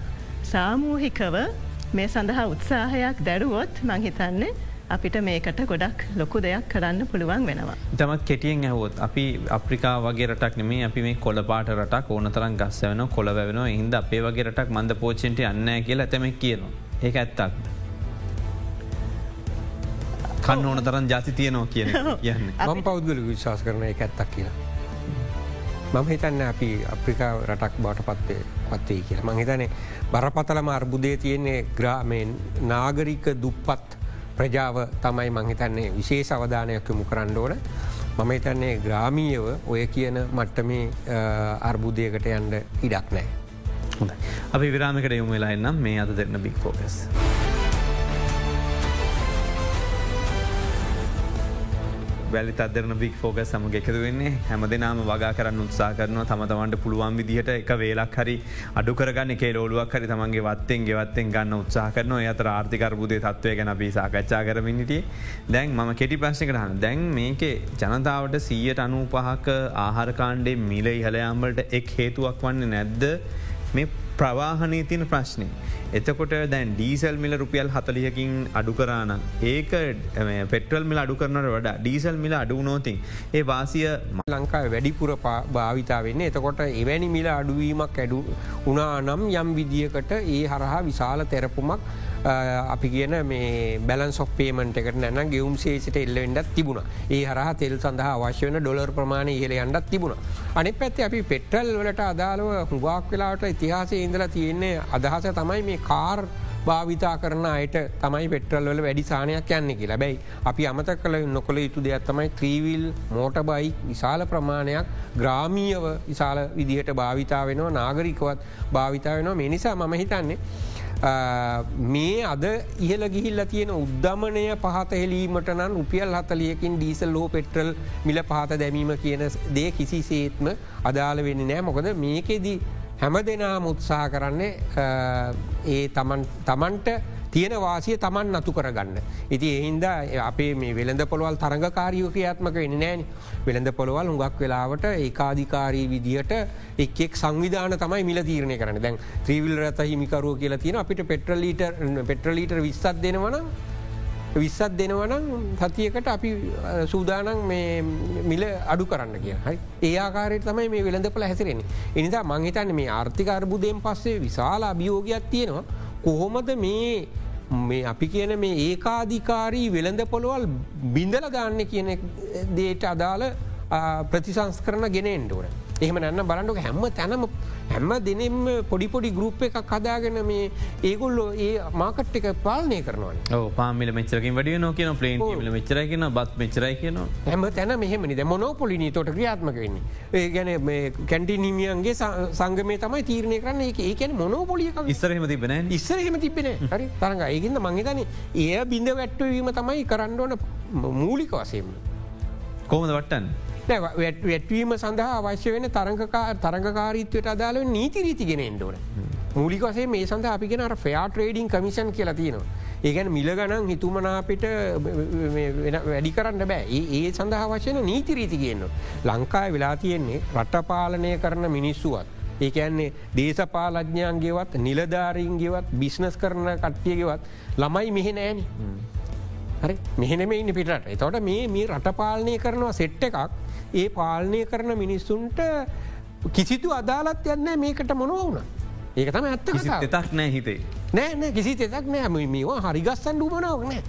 සාමූහිකව මේ සඳහා උත්සාහයක් දැරුවොත් මංහිතන්නේ අපිට මේකට ගොඩක් ලොකු දෙයක් කරන්න පුළුවන් වෙනවා. තමත් කෙටියෙන් ඇහෝත් අපි අප්‍රිකා වගේ රටක් නෙමේ අපි මේ කොලපාට රටක් ඕන තරන් ගස්ස වන කොළ වැවෙන හිද අපේ වගේ රටක් මන්ද පෝචෙන්ට යන්න කියලා ඇතම කියනවා. ඒක ඇත්තක්ද. කන්න ඕන තරන් ජාති තියනවා කියන යන්න මම පෞද්ගල විශවාස කරන එක ඇත්තක් කියලා. මම හිතන්න අපි අප්‍රිකා රටක් බවට පත්වේ පත්වේ කියලා මංහිතනේ බරපතලම අර්බුදය තියෙන්නේ ග්‍රාමෙන් නාගරික දුප්පත් ප්‍රජාව තමයි මංහිතන්නේ විශේෂ අවධානයක් යොමු කරන්න ඕන. මම හිතන්නේ ග්‍රාමීයව ඔය කියන මට්ටමේ අර්බුදයකට යන්ඩ ඉඩක් නෑ. හොඳ. අපි විරාමකට යොමු වෙලා එන්නම් මේ අද දෙන්න බික් ෆෝකස්. වැලි අදරන බික් ෆෝක සමග එකතු වෙන්නේ. හැම දෙනාම වගා කරන්න උත්සා කරනවා. තම තමන්ට පුළුවන් විදිහට එක වේලක් හරි අඩු කරගන්න එක ලෝලුවක් හරි තමන්ගේ වත්තෙන් ගෙවත්තෙන් ගන්න උත්සා කරන අතර ආර්ථිකරබුදේ තත්වය ගැන අපි සාකච්ඡා කරමිනිට දැන් මම කෙටි ප්‍රශ්න කරන්න දැන් මේක ජනතාවට සීයට අනූ පහක ආහාරකාණ්ඩේ මිල ඉහලයාම්බලට එක් හේතුවක් වන්න නැද්ද? මේ ප්‍රවාහනය තින ප්‍රශ්නය. එතකොට දැන් ඩීසල් මිල රුපියල් හතලියකින් අඩු කරාන ඒක පෙටල් මිල අඩු කරනට වඩා ඩීසල් මිල අඩුනෝතින් ඒ වාසිය ලංකා වැඩිපුර භාවිතා වෙන්න එතකොට එවැනි මිල අඩුවීමක් ඇඩු උනා නම් යම් විදිියකට ඒ හරහා විශාල තෙරපුමක් අපි කියන මේ බැලන් සොක් පේමට එකට නැන ගෙවුම් සේසිට එල්ලෙන්ඩත් තිබුණ. ඒ හර තෙල් සඳහා අවශ්‍ය වන ඩොලර් ප්‍රමාණය ඉහල යන්නත් තිබුණ. අනි පැත්ති අපි පෙට්ටල් වලට අදාළව හුගක් වෙලාට ඉතිහාසේ ඉඳලා තියෙන්නේ අදහස තමයි මේ කාර් භාවිතා කරන අයට තමයි පෙට්‍රල්වල වැඩි සානයක් යන්නේ කියලා. බැයි අපි අමත කළ නොකළ යුතු දෙයක් තමයි ත්‍රීවිල් මෝට බයි විශාල ප්‍රමාණයක් ග්‍රාමීයව විශාල විදිහට භාවිතා වෙනවා නාගරිකවත් භාවිතා වෙනවා. මේ නිසා මම හිතන්නේ මේ අද ඉහල ගිහිල්ල තියෙන උද්ධමනය පහත හෙලීමට නම් උපියල් හතලියකින් ඩීසල් ලෝ පෙට්‍රල් මිල පහත දැමීම කියන දේ කිසි සේත්ම අදාළ වෙන්න නෑ. මොකද මේකෙදී හැම දෙනා මුත්සා කරන්නේ ඒ තමන්ට තියෙන වාසිය තමන් නතු කරගන්න. ඉති එහින්ද අපේ මේ වෙළඳ පොළවල් තරඟකාරයෝ ක්‍රියාත්මක වෙන නෑන වෙළඳ පොළවල් හුඟක් වෙලාවට ඒකාධිකාරී විදිහට එක්ෙක් සංවිධාන තමයි මිල තීරණය කරන දැන් ත්‍රීවිල් රත හිමිකරුව කියලා තියෙන අපිට පෙට්‍රලීට පෙට්‍රලීට විස්සත් දෙනවන විස්සත් දෙනවනම් සතියකට අපි සූදානන් මිල අඩු කරන්න කිය හරි? ඒ ආකාරයට තමයි මේ වෙළඳපල හැසිරෙන්නේ. එනිසා මංහිතන්න මේ ආර්ථිකර්බුදයෙන් පස්සේ විශාල අභියෝගයක් තියෙනවා. කොහොමද මේ මේ අපි කියන මේ ඒකාධිකාරී වෙළඳ පොළොවල් බිඳල දාන්න කියන දේට අදාළ ප්‍රතිසංස් කරන ගෙන එන්ඩුවන. එහෙම නැන්න බලන්නක හැම තැනම හැම දෙනෙම පොඩිපොඩි ගරුප් එකක් හදාගෙන මේ ඒගොල්ලෝ ඒ මාකට් එක පාලනය කරනවා පාමිල මෙචරකින් වඩිය නො කියන පලේන් ල මෙචරයි කියන බත් මෙචරයි කියන හැම තැන මෙහෙමනි මොනෝ පොලිනි තොට ක්‍රියාත්මක වෙන්නේ. ඒ ගැන කැන්ටි නිමියන්ගේ සංගමය තමයි තීරණය කරන්න. එක ඒකැන මොනෝ පොලිය ඉස්සරහම තිබෙන ඉස්සරහෙම තිබෙන හරි තරඟ. ඒගන්න මංහිතන ඒ බිඳ වැට්ටවීම තමයි කරන්න ඕන මූලික වසයම කෝමද වට්ටන් වැටවීම සඳහා අවශ්‍ය වෙන තරඟකාරීත්වයට අදාළ නීති රීතිගෙන එන්ඩෝන. මූලික වසේ මේ සඳ අපිගෙන අර ෆයා ට්‍රේඩිං කමිෂන් කියලා තියෙනවා. ඒගැන මිල ගණන් හිතුමනාපිට වැඩි කරන්න බෑ ඒ සඳහා වශයන නීති රීති කියන්න. ලංකාය වෙලා තියෙන්නේ රටපාලනය කරන මිනිස්සුවත්. ඒකන්නේ දේශපාලඥයන්ගේවත් නිලධාරීන්ගේවත් බිස්නස් කරන කට්ටියගෙවත් ළමයි මෙහෙ නෑන. හරි මෙහෙනෙම ඉන්න පිටට එතොට මේ මේ රටපාලනය කරනවා සෙට්ට එකක් ඒ පාලනය කරන මිනිස්සුන්ට කිසිතු අදාලත් යන්න මේකට මොනව වුණ. ඒක තම ඇත්ත තක් නෑ හිතේ. නෑ නෑ කිසි තෙතක් නෑ මේවා හරිගස්සන් ඩුමනාවක් නෑ.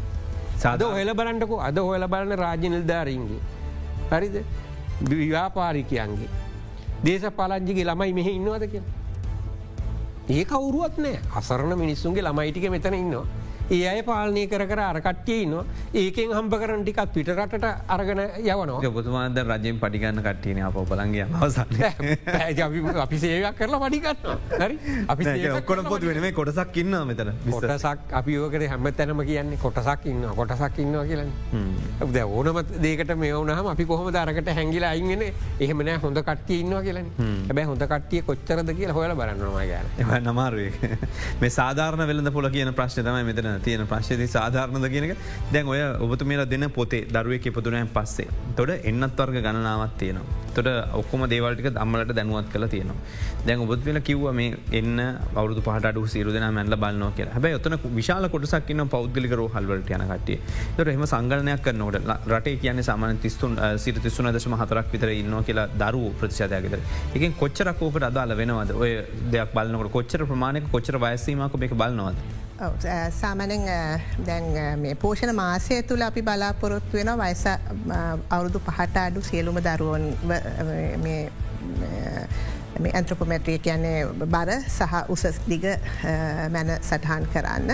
සද හොල බලන්ටකු අද හොල බලන්න රාජ්‍යනිල්ධාරීන්ගේ. හරිද ව්‍යාපාරිකයන්ගේ. දේශ පාලංජිගේ ළමයි මෙහ ඉන්නවද කිය. ඒ කවුරුවත් නෑ අසරණ මිනිස්සුන්ගේ ළමයිටික මෙතන ඉන්නවා. ඒ අය පාලනය කර කර අරකට්ටිය නවා ඒකෙන් හම්බ කරන ටිකත් පිටරටට අරගෙන යවනවා. ඔබතුමාද රජයෙන් පටිගන්න කට්ටියන අප පලන්ගේ අවසන්න <laughs> අපි සේවයක් කරලා පඩිගන්න හරි? අපි ඔක්කොට පොත් වෙන මේ කොටසක් ඉන්න මෙතන කොටසක් අපි ඕකට හැම තැනම කියන්නේ කොටසක් ඉන්න කොටසක් ඉන්නවා කියලන්න ද ඕනම දේකට මේ වනහම අපි කොහොම දරකට හැගිලා අයිගෙන එහෙමනෑ හොඳ කට්ටිය ඉන්නවා කියලන. හැබැ හොඳ කට්ටිය කොච්චරද කියලා හොල බලන්නවා ගන්න නමාරුවේ. <laughs> මේ සාධාරණ වෙලඳ පොල කියන ප්‍රශ්න තමයි මෙතන තියෙන ප්‍රශ්ති සාධාරණද කියනක දැන් ඔය ඔබතු මේලා දෙන පොතේ දරුවක ඉපදුනයන් පස්සේ තොට එන්නත් වර්ග ගණනාවත් තියෙනවා. තොට ඔක්කොම දේවල්ටික දම්මලට දැනුවත් කළ තියෙනවා. දැන් ඔබත් වෙල කිව්ව මේ එන්න අවුදු පහට සිරුදන මැල්ල බලන්න කිය හැබයි ඔතන විශාල කොටසක් න්න පෞද්ගලිකරෝ හල්වලට යන කටිය තොට එහම සංගලනයක් කරනවට රටේ කියන සාමන තිස්තුන් සිට තිස්සුන දශම හතරක් විතර ඉන්න කියලා දරු ප්‍රතිශාදයකතර එක කොච්චරකෝකට අදාල වෙනවද ඔය දෙයක් බලන්නකට කොච්චර ප්‍රමාණක කොච්චර වයසීමක එක බලන්නවද. සාමනෙන් දැන් මේ පෝෂණ මාසය තුළ අපි බලාපොරොත්තු වෙන වයස අවුරුදු පහට අඩු සියලුම දරුවන් මේ ඇන්ත්‍රපොමැට්‍රිය කියන්නේ බර සහ උසස් දිග මැන සටහන් කරන්න.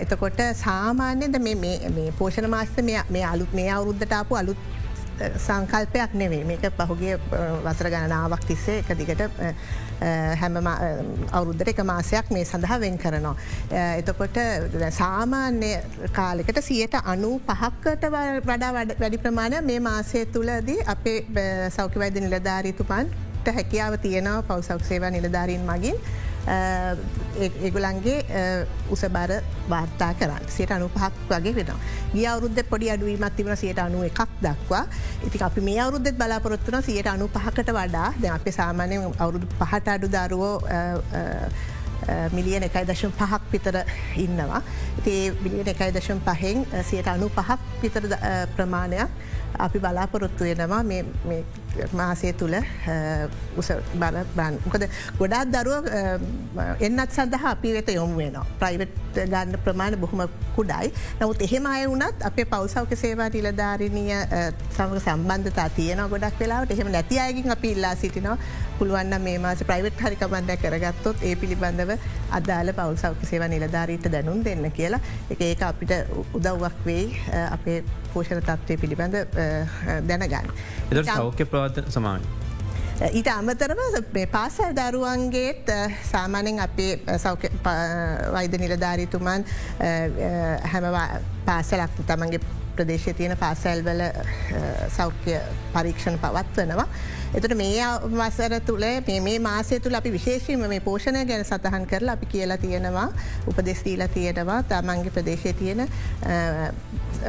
එතකොට සාමාන්‍යද මේ පෝෂණ මාස්ත මේ අලුත් මේ අවුරුද්ධට අපපු අලුත් සංකල්පයක් නෙවේ මේක පහුගේ වසර ගණනාවක් තිස්සේ එක දිගට හැම අවුරුද්ධ එක මාසයක් මේ සඳහා වෙන් කරනවා. එතකොට සාමාන්‍ය කාලෙකට සියට අනු පහක්කට වඩා වැඩි ප්‍රමාණය මේ මාසය තුළදී අපේ සෞඛ්‍යවෛද නිලධාරීතුපන්ට හැකියාව තියෙනවා. පවසෞක් සේවා නිලධාරීන් මගින්. ඒගුලන්ගේ උසබර වාර්තා කරන්න සියට අනු පහක් වගේ වෙන. ගිය අවුද්ධ පොඩි අඩුවීමත් තිබන සියට අනුව එකක් දක්වා ඉති අපි මේ අවුද්ධ බලාපොරොත්තුන සියට අනු පහකට වඩා ද අප සාමානය අවුරුදු පහට අඩු දරුවෝ මිලියන එකයි දශම් පහක් පිතර ඉන්නවා. ඒ මිලියන එකයි දශම් පහෙන් සියට අනු පහක් පිතර ප්‍රමාණයක් අපි බලාපොරොත්තු වෙනවා මාසය තුළ උස බල බන්. මොකද ගොඩාත් දරුව එන්නත් සඳහ අපි වෙත යොමු වෙනවා. ප්‍රයිවට් ගන්න ප්‍රමාණ බොහොම කුඩයි. නමුත් එහෙම අය වුනත් අපේ පවසෞක සේවා නිලධාරණය සමඟ සම්බන්ධතා තියෙන ගොඩක් වෙලාවට. එහෙම නැති අයගින් අපි ඉල්ලා සිටිනවා. පුළුවන්න මේ මාස ප්‍රයිවට් හරිකමන්ද කරගත්තොත් ඒ පිළිබඳව අදාල පවල් සෞඛ්‍ය සේවා නිලධාරීට දැනුම් දෙන්න කියලා. එක ඒක අපිට උදව්වක් වෙයි අපේ පෝෂණ තත්වය පිළිබඳ දැනගන්න. එ සෞඛ්‍ය ප්‍රවර්තන සමාන. ඊට අමතරව පාසල් දරුවන්ගේත් සාමානෙන් අපේ වෛද නිලධාරීතුමන් හැම පාසලක් තමන්ගේ ප්‍රදේශය තියෙන පාසැල්වල සෞඛ්‍ය පරීක්ෂණ පවත්වනවා. එතට මේ වසර තුළ මේ මාසය තුළ අපි විශේෂීම මේ පෝෂණය ගැන සතහන් කරලා අපි කියලා තියෙනවා උපදෙස්දීලා තියෙනවා තමන්ගේ ප්‍රදේශය තියෙන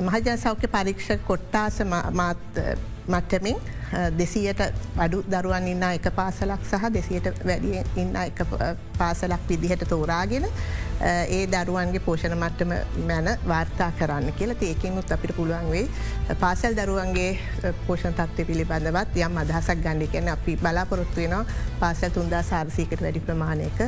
මහජන සෞඛ්‍ය පරීක්ෂ කොට්ටාස මට්ටමින් දෙසියට අඩු දරුවන් ඉන්න එක පාසලක් සහ දෙසියට වැඩිය ඉන්න එක පාසලක් විදිහට තෝරාගෙන ඒ දරුවන්ගේ පෝෂණ මට්ටම මැන වාර්තා කරන්න කියලා. ඒකිනුත් අපිට පුළුවන් වේ පාසල් දරුවන්ගේ පෝෂණ තත්ව පිළිබඳවත් යම් අදහසක් ගණඩි කියන අපි බලාපොරොත්තු වෙන පාසල් තුන්දා සාර්සිකට වැඩි ප්‍රමාණයක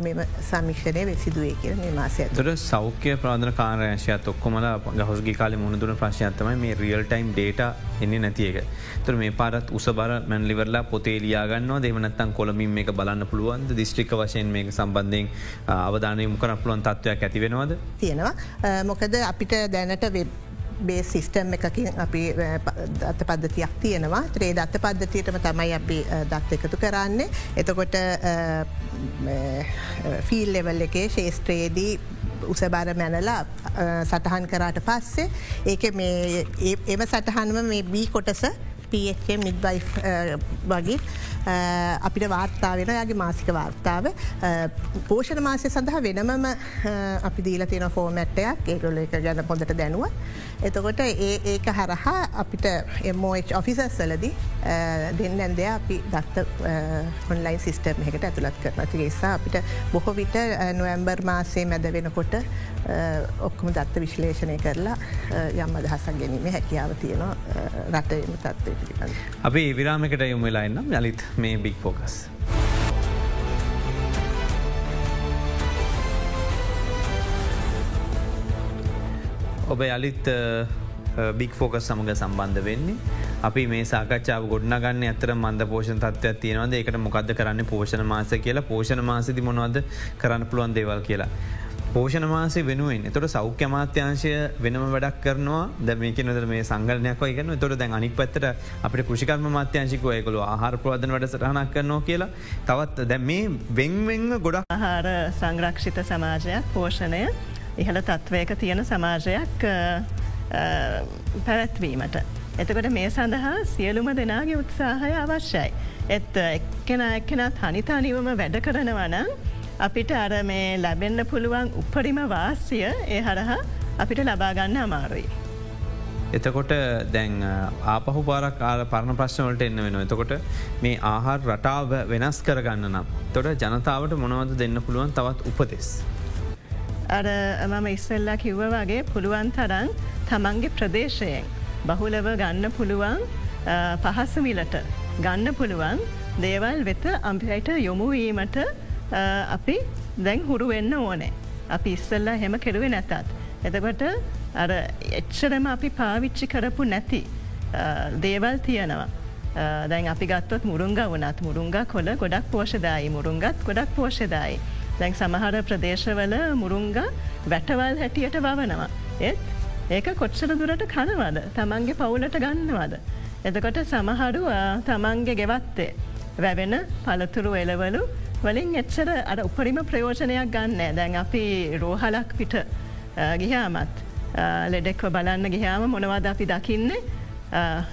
මෙම සමික්ෂණය වෙසිදුවේ කිය මේ මාසය තුර සෞඛ්‍ය ප්‍රාධන කාරයශයත් ඔක්කොමල ගහසගේ කාල මුණදුන ප්‍රශ්යත්තමයි මේ රියල් ටයිම් ඩේට එන්නේ නැතියක තුර මේ පාරත් උස බර මැන්ලිවරලා පොතේ ලියාගන්නවා දෙමනත්තන් කොළමින් මේ බලන්න පුළුවන්ද? දිස්ත්‍රික වශයෙන් මේ සම්බන්ධයෙන් අවධානය මුකන පුළුවන් තත්ත්වයක් ඇතිවෙනවාද තියෙනවා. මොකද අපිට දැනට වෙබ් බේ සිිස්ටම් එකකින් අපි දත්ත පද්ධතියක් තියෙනවා. ත්‍රේ දත්ත පද්ධතියටම තමයි අපි දත් එකතු කරන්නේ. එතකොට ෆිල් ලෙවල් එකේ ශේස්ත්‍රයේදී උසබාර මැනලා සටහන් කරාට පස්සේ ඒක එම සටහන්ම මේ බී කොටස පH මිඩ්වයි වගේ අපිට වාර්තා වෙන යාගේ මාසික වාර්තාව පෝෂණ මාසය සඳහා වෙනමම අපි දීල තියෙන ෆෝමැට්ටයක් ඒගොල එක ගැන පොඳට දැනුව. එතකොට ඒ ඒක හරහා අපිට MOH ඔෆිසස්සලදි දෙන්න ඇන්දය අපි දත්ත ඔන්ලයින් සිිස්ටම් එකට ඇතුළත් කරන තිගේසා අපිට බොහෝ විට නොවම්බර් මාසේ මැද වෙනකොට ඔක්කම දත්ත විශ්ලේෂණය කරලා යම් අදහසක් ගැනීම හැකියාව තියෙනවා රටම තත්වය පිළිබඳ. අපි විරාමකට යොම වෙලා එන්නම් යළිත් මේ බික් ෆෝකස්. ඔබ යළිත් බික් ෆෝකස් සමඟ සම්බන්ධ වෙන්නේ අපි මේ සාකච්ඡාව ගොඩ්නගන්න ඇතර මන්ද පෝෂණ තත්වයක් තියෙනවද එකට මොකද කරන්න පෝෂණ මාස කියලා පෝෂණ මාසති මොනවද කරන්න පුළුවන් දේවල් කියලා. පෝෂණ මාසේ වෙනුවෙන් තොට සෞඛ්‍ය මාත්‍යංශය වෙනම වැඩක් කරනවා ද මේක නොද මේ සංගලනයක් ගන තොට දැන් අනික් පත්තර අපට කෘෂිකර්ම මාත්‍යංශිකව යකොළු ආහාර ප්‍රවාදන වැඩ සටහනක් කරනවා කියලා තවත් දැ මේ වෙන්වෙන්ව ගොඩක් ආහාර සංරක්ෂිත සමාජයක් පෝෂණය ඉහළ තත්ත්වයක තියෙන සමාජයක් පැවැත්වීමට. එතකොට මේ සඳහා සියලුම දෙනාගේ උත්සාහය අවශ්‍යයි. එත් එක්කෙන එක්කෙනත් හනිතානිවම වැඩ කරනවනම් අපිට අර මේ ලැබෙන්න්න පුළුවන් උපරිම වාස්ය ඒ හරහා අපිට ලබාගන්න අමාරුයි. එතකොට දැන් ආපහු පාරක් කාල පරණ ප්‍රශ්නවලට එන්න වෙන එතකොට මේ ආහාර රටාව වෙනස් කරගන්න නම් තොට ජනතාවට මොනවද දෙන්න පුළුවන් තවත් උපදෙස්. අර මම ඉස්සල්ලා කිව්ව වගේ පුළුවන් තරන් තමන්ගේ ප්‍රදේශයෙන් බහුලව ගන්න පුළුවන් පහසමිලට ගන්න පුළුවන් දේවල් වෙත අම්පියට යොමුවීමට අපි දැන් හුරු වෙන්න ඕනෑ. අපි ඉස්සල්ලා හෙම කෙරුවේ නැතත්. එතකොට අර එච්චරම අපි පාවිච්චි කරපු නැති දේවල් තියෙනවා. දැන් අපි ගත්තොත් මුරුංග වනත් මුරුංග කොල ගොඩක් පෝෂදායි මුරුංගත් ගොඩක් පෝෂදායි. දැන් සමහර ප්‍රදේශවල මුරුංග වැටවල් හැටියට වවනවා. ඒත් ඒක කොච්චර දුරට කනවද තමන්ගේ පවුලට ගන්නවද. එතකොට සමහරු තමන්ගේ ගෙවත්තේ වැවෙන පළතුරු එලවලු වලින් එච්චර අර උපරිම ප්‍රයෝජනයක් ගන්න දැන් අපි රෝහලක් පිට ගිහාමත් ලෙඩෙක්ව බලන්න ගිහාම මොනවද අපි දකින්නේ?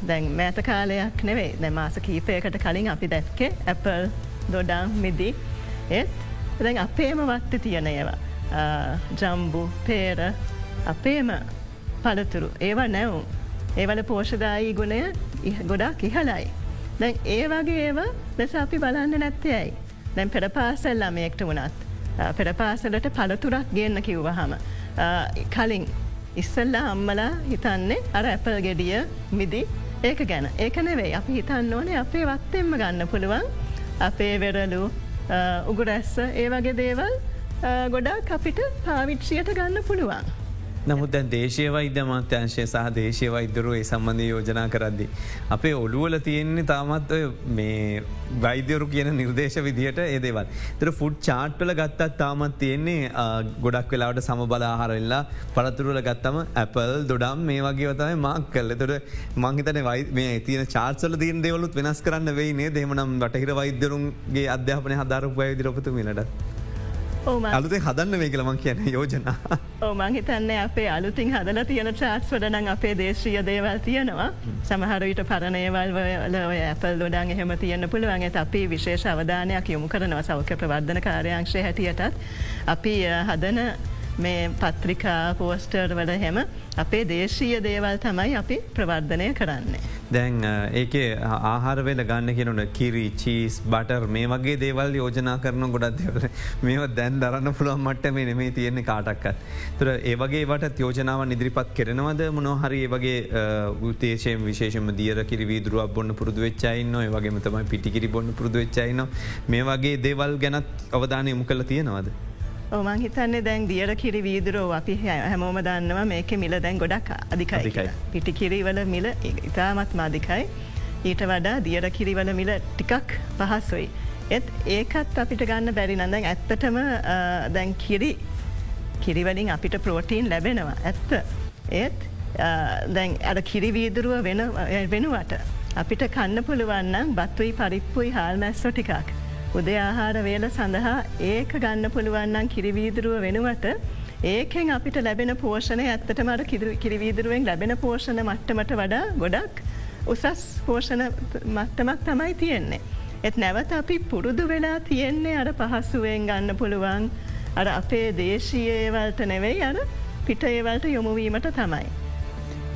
දැන් මෑත කාලයක් නෙවෙයි. දැ මාස කීපයකට කලින් අපි දැක්කේ ඇපල් දොඩම් මිදි ඒත් දැන් අපේම වත්ත තියෙන ඒවා. ජම්බු පේර අපේම පළතුරු. ඒව නැවුම් ඒවල පෝෂදායි ගුණය ගොඩක් ඉහලයි. දැන් ඒ වගේ ඒව ලෙස අපි බලන්න නැත්තයයි. දැන් පෙරපාසල් ළමයෙක්ට වුණත්. පෙරපාසලට පළතුරක් ගන්න කිව්වහම. කලින් ඉස්සල්ලා අම්මලා හිතන්නේ අර ඇපල් ගෙඩිය මිදි ඒක ගැන ඒක නෙවෙයි අපි හිතන්න ඕනේ අපේ වත්තෙන්ම ගන්න පුළුවන් අපේ වෙරලු උගුරැස්ස ඒ වගේ දේවල් ගොඩක් අපිට පාවිච්චියට ගන්න පුළුවන්. නමුත් දැන් දේශය වෛද්‍ය මාත්‍යංශය සහ දේශය වෛද්‍යරු ඒ සම්බන්ධය යෝජනා කරද්දි. අපේ ඔළුවල තියෙන්නේ තාමත් මේ වෛද්‍යරු කියන නිර්දේශ විදිහට ඒදේවල්. තර ෆුඩ් චාට්වල ගත්තත් තාමත් තියෙන්නේ ගොඩක් වෙලාවට සම බලාහරල්ලා පරතුරල ගත්තම ඇපල් දොඩම් මේ වගේ වතයි මාක් කල්ල තොට මංහිතන වයි මේ තියන චාර්සල දීන් දෙවලුත් වෙනස් කරන්න වෙයි නේ දෙමනම් වටහිර වෛද්‍යරුන්ගේ අධ්‍යාපනය හදාරපු වෛදිරපතු මිනට. අලුත හදන්න මේ කියලමං කියන යෝජනා. ඕමං හිතන්නේ අපේ අලුතින් හදල තියෙන චාටස් වඩනං අපේ දේශීය දේවල් තියෙනවා සමහරවිට පරණයවල් වල ඇපල් ොඩන් එහෙම තියන්න පුළුවන් ඇත අපි විශේෂ අවධානයක් යොමු කරනවා සෞඛ්‍ය ප්‍රවර්ධන කාරයංශය හැටියටත් අපි හදන මේ පත්‍රිකා පෝස්ටර් වල හෙම අපේ දේශීය දේවල් තමයි අපි ප්‍රවර්ධනය කරන්නේ. දැන් ඒක ආහාරවෙල ගන්න කියනට කිරි චීස් බටර් මේ වගේ දේවල් යෝජනා කරන ගොඩත් දෙවල මේ දැන් දරන්න පුළුවන් මට්ට මේ නෙමේ තියෙන්නේ කාටක්කත්. තුර ඒවගේ වට යෝජනාව නිදිරිපත් කෙරෙනවද මොනොහරි ඒවගේ උතේශයෙන් විශේෂම දියර කිරි වීදුරුවක් බොන්න පුරදු වෙච්චයින්න වගේ තමයි පිටිකිරි බොන්න පුරදු වෙච්චයින්න මේ වගේ දේවල් ගැනත් අවධානය යොමු කළ තියෙනවද. ඕමන් හිතන්නේ දැන් දියර කිරි වීදුරෝ අපි හැමෝම දන්නවා මේක මිල දැන් ගොඩක් අධිකයි පිටි කිරිවල මිල ඉතාමත් මාධිකයි ඊට වඩා දියර කිරිවල මිල ටිකක් පහස්සොයි. එත් ඒකත් අපිට ගන්න බැරි නඳැන් ඇත්තටම දැන් කිරි කිරිවලින් අපිට ප්‍රෝටීන් ලැබෙනවා ඇත්ත. ඒත් දැන් අඩ කිරිවීදුරුව වෙනුවට. අපිට කන්න පුළුවන්නම් බත්තුයි පරිප්පුයි හාල් මැස්සෝ ටිකක්. උදේ ආහාර වේල සඳහා ඒක ගන්න පුළුවන්නන් කිරිවීදුරුව වෙනුවට ඒකෙන් අපිට ලැබෙන පෝෂණය ඇත්තට මට කිරිවීදුරුවෙන් ලැබෙන පෝෂණ මට්ටමට වඩා ගොඩක් උසස් පෝෂණ මට්ටමක් තමයි තියෙන්නේ. එත් නැවත අපි පුරුදු වෙලා තියෙන්නේ අර පහස්සුවෙන් ගන්න පුළුවන් අර අපේ දේශීයේවල්ට නෙවෙයි අර පිට ඒවල්ට යොමුවීමට තමයි.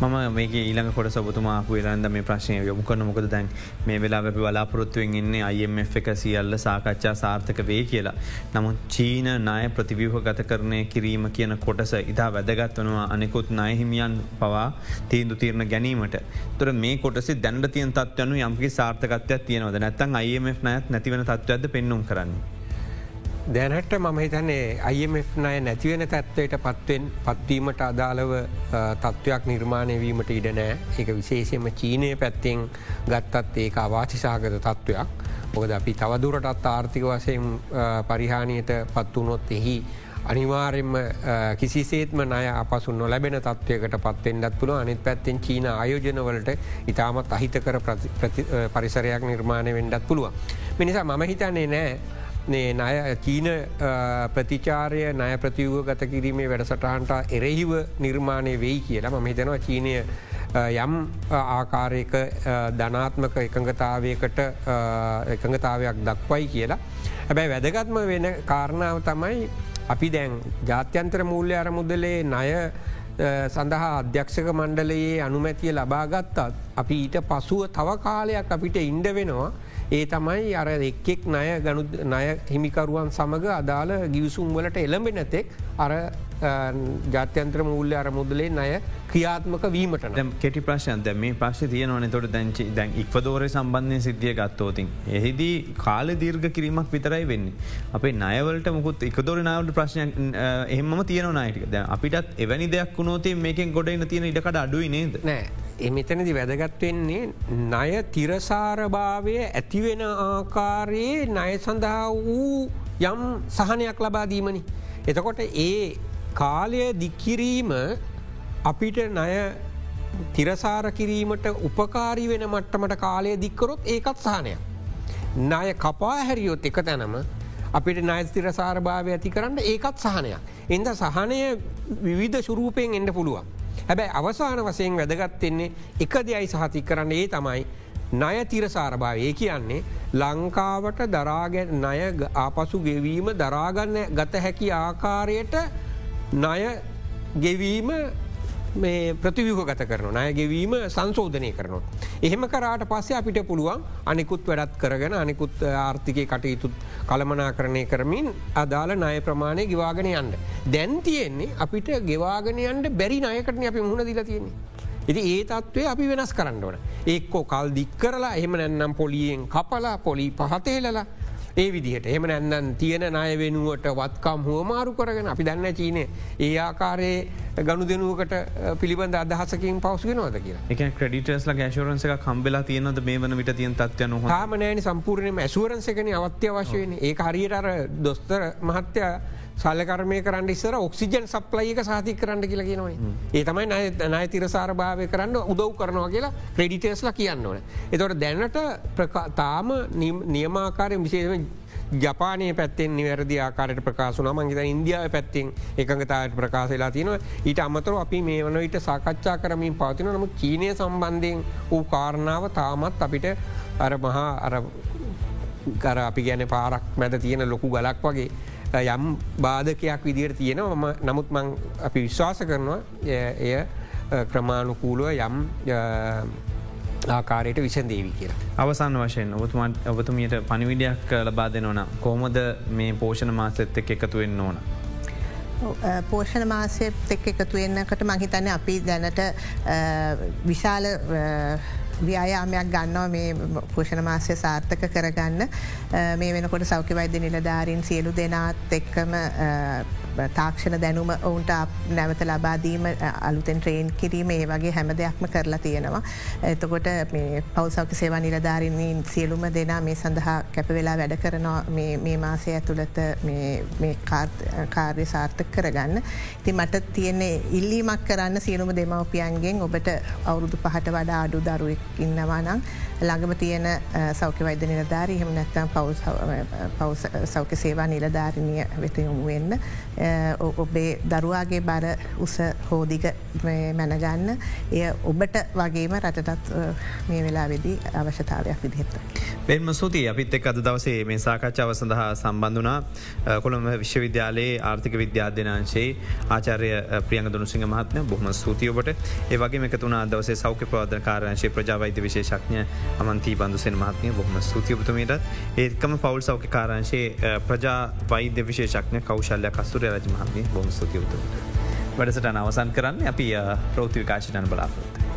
මම මේක ඊළඟ කොට සබතුමා පුලන්ද මේ ප්‍රශ්නය යොමු කරන මොකද දැන් මේ වෙලා අපි බලාපොරොත්තුවෙන් ඉන්න IMF එක සියල්ල සාකච්ඡා සාර්ථක වේ කියලා. නමුත් චීන නාය ප්‍රතිවියහ ගත කරණය කිරීම කියන කොටස ඉතා වැදගත් වනවා අනෙකුත් නයහිමියන් පවා තීන්දු තීරණ ගැනීමට. තුර මේ කොටස දැන්ඩ තියන් තත්වයනු යම්කි සාර්ථකත්වයක් තියෙනවද නැත්තන් IMF නයත් නැතිවන තත්වයක්ද පෙන්නුම් කරන්නේ. දැනට මම හිතන්නේ IMF නය නැතිවෙන තත්ත්වයට පත්වෙන් පත්වීමට අදාළව තත්ත්වයක් නිර්මාණය වීමට ඉඩ නෑ එක විශේෂයම චීනය පැත්තෙන් ගත්තත් ඒක අවාචිසාගත තත්ත්වයක්. මොකද අපි තවදුරටත් ආර්ථික වසයෙන් පරිහානියට පත්වනොත් එහි අනිවාරෙන්ම කිසිසේත්ම නය අපසු නොලැබෙන තත්වයකට පත්තෙන්ඩත් පුළ අනිත් පැත්තෙන් චීන ආයෝජනවලට ඉතාමත් අහිතකර පරිසරයක් නිර්මාණය වෙන්ඩත් පුළුව. මිනිසා මම හිතන්නේ නෑ නේ නය චීන ප්‍රතිචාරය නය ප්‍රතිවූව ගත කිරීමේ වැඩසටහන්ට එරෙහිව නිර්මාණය වෙයි කියලා ම හිතනවා චීනය යම් ආකාරයක ධනාත්මක එකඟතාවයකට එකඟතාවයක් දක්වයි කියලා. හැබැයි වැදගත්ම වෙන කාරණාව තමයි අපි දැන් ජාත්‍යන්තර මූල්‍ය අර මුදලේ ණය සඳහා අධ්‍යක්ෂක මණ්ඩලයේ අනුමැතිය ලබාගත්තත් අපි ඊට පසුව තව කාලයක් අපිට ඉන්ඩ වෙනවා ඒ තමයි අර එක්කෙක් නය ගනු නය හිමිකරුවන් සමඟ අදාළ ගිවිසුම් වලට එළඹෙනතෙක් අර ජාත්‍යන්ත්‍ර මූල්‍ය අර මුදලේ අය ක්‍රියාත්මක වීමට කෙටි ප්‍රශ්යන්ත මේ ප්‍රශ් තියනවන තොට දැංචි දැන් ඉක්වදෝර සම්බන්ධය සිද්ධිය ගත්තෝතින්. එහිදී කාල දීර්ග කිරීමක් විතරයි වෙන්නේ. අපේ නයවලට මුකුත් එකදොර නාවට ප්‍රශ්නයක් එහම තියන නයිටික අපිටත් එවැනි දෙයක් වුණෝතින් මේකෙන් ගොඩන්න තියෙන ඉඩකට අඩුයි නේද නෑ එමතනදි වැදගත්වෙන්නේ ණය තිරසාරභාවය ඇතිවෙන ආකාරයේ ණය සඳහා වූ යම් සහනයක් ලබා දීමනි. එතකොට ඒ කාලය දික්කිරීම අපිට ණය තිරසාර කිරීමට උපකාරී වෙන මට්ටමට කාලය දික්කරොත් ඒකත් සහනයක්. ණය කපා හැරියොත් එක තැනම අපිට නයිස්තිර සාරභාවය ඇති කරන්න ඒකත් සහනයක්. එන්ද සහනය විවිධ ශුරූපයෙන් එන්න පුළුවන්. හැබැයි අවසාන වසයෙන් වැදගත්වෙන්නේ එක දෙයයි සහතික් කරන්න ඒ තමයි ණය තිරසාරභාව ඒ කියන්නේ ලංකාවට දරාගැ ණය ආපසු ගෙවීම දරාගන්න ගත හැකි ආකාරයට ණය ගෙවීම මේ ප්‍රතිවිහ ගත කරන අය ගෙවීම සංශෝධනය කරනවා. එහෙම කරාට පස්සේ අපිට පුළුවන් අනිකුත් වැඩත් කරගෙන අනිකුත් ආර්ථිකය කටයුතුත් කළමනා කරණය කරමින් අදාළ ණය ප්‍රමාණය ගිවාගෙන යන්න. දැන් තියෙන්නේ අපිට ගෙවාගෙනයන්ට බැරි අයකටන අපි මුහුණ දිල තියෙන්නේ. ඉති ඒ තත්ත්වය අපි වෙනස් කරන්න ඕන. ඒක්කෝ කල් දික් කරලා එහෙම නැන්නම් පොලියෙන් කපලා පොලි පහතේලලා ඒ විදිහට. එහම නැන්නන් තියෙන ණය වෙනුවට වත්කම් හුවමාරු කරගෙන අපි දන්න චීනය ඒ ආකාරයේ ගණු දෙනුවකට පිළිබඳ අදහසකින් පවසුගෙනවද කියලා. එක ක්‍රඩිටස්ල ගේශවරන්ස එක කම්බෙලා තියනද මේ වන විට තියන් තත්වයන හාමනෑන සම්පූර්ණයම ඇසුවරන්සකන අවත්‍ය වශයෙන් ඒ හරියට අර දොස්තර මහත්තයා සල්ලකරමය කරන්න ඉස්සර ඔක්සිජන් සප්ලයික සාතික කරන්න කියලා කියනවයි ඒ තමයි නය තිරසාර භාවය කරන්න උදව් කරනවා කියලා ක්‍රඩිටේස්ල කියන්න ඕන. එතොට දැනට තාම නියමාකාරය විශේෂම ජපානය පැත්තෙන් නිවැරදි ආකාරයට ප්‍රකාශන මංගේත ඉන්දියාව පැත්තෙන් එකඟතාවට ප්‍රකාශලා තියෙනවා. ඊට අමතර අපි මේ වන විට සාකච්ඡා කරමින් පවතින නමු චීනය සම්බන්ධයෙන් වූ කාරණාව තාමත් අපිට අර මහා අර කර අපි ගැන පාරක් මැද තියෙන ලොකු ගලක් වගේ යම් බාධකයක් විදිර තියෙනවා නමුත් මං අපි විශ්වාස කරනවා එය ක්‍රමාණුකූලුව යම් ආකාරයට විසන්දේවි කියලා. අවසන් වශයෙන් ඔබතුමන් ඔබතුමියට පනිවිඩයක් ලබා දෙනවන කෝමද මේ පෝෂණ මාසෙත් එක් එකතු වෙන්න ඕන. පෝෂණ මාසයත් එක් එකතු වෙන්නකට මහිතන්න අපි දැනට විශාල ව්‍යයාමයක් ගන්නවා මේ පෝෂණ මාසය සාර්ථක කරගන්න මේ වෙනකොට සෞඛ්‍ය වෛද්‍ය නිලධාරීන් සියලු දෙනාත් එක්කම තාක්ෂණ දැනුම ඔවුන්ට නැවත ලබාදීම අලුතෙන් ට්‍රේන් කිරීම ඒ වගේ හැම දෙයක්ම කරලා තියෙනවා. එතකොට මේ පෞසෞක සේවා නිලධාරණීන් සියලුම දෙනා මේ සඳහා කැපවෙලා වැඩ කරනවා මේ මාසය ඇතුළත කාර්ය සාර්ථක කරගන්න. ති මට තියන්නේ ඉල්ලීමක් කරන්න සියලුම දෙමවපියන්ගෙන් ඔබට අවුරුදු පහට වඩා අඩු දරුවෙක් ඉන්නවා නම් ළඟම තියෙන සෞඛ්‍ය වෛද්‍ය නිලධාරී හම නැත්තම් පව් සෞඛ්‍ය සේවා නිලධාරණය වෙත යොමු වෙන්න ඔබේ දරුවාගේ බර උස හෝදික මැනගන්න. එය ඔබට වගේම රටටත් මේ වෙලා වෙදී අවශ්‍යතාවයක් විදිහෙත්ත. පෙන්ම සූතියි අපිත් එක් අද දවසේ මේ සාකච්ඡාව සඳහා සම්බන්ධනා කොළඹ විශ්වවිද්‍යාලයේ ආර්ථික විද්‍යාධ්‍යනාංශයේ ආචාරය ප්‍රියංග දුනුසිංහ මහත්ම බොහම සූතියඔබට ඒවගේ එකතුන දවසේ සෞඛ්‍ය ප්‍රවාධන කාරංශය ප්‍රජාවෛද්‍ය විශේෂඥ අමන්තී බන්දුසෙන් මහත්මය බොහම සූතියපතුමීට ඒකම පවල් සෞඛ්‍ය කාරංශයේ ප්‍රජා වෛද්‍ය විශේෂඥ කෞශල්‍ය කස්තුර රජ මහත්මය බොම සූතියවතු. වැඩසට අවසන් කරන්න අපි ප්‍රෘති විකාශනයන බලාපොරොත්ත.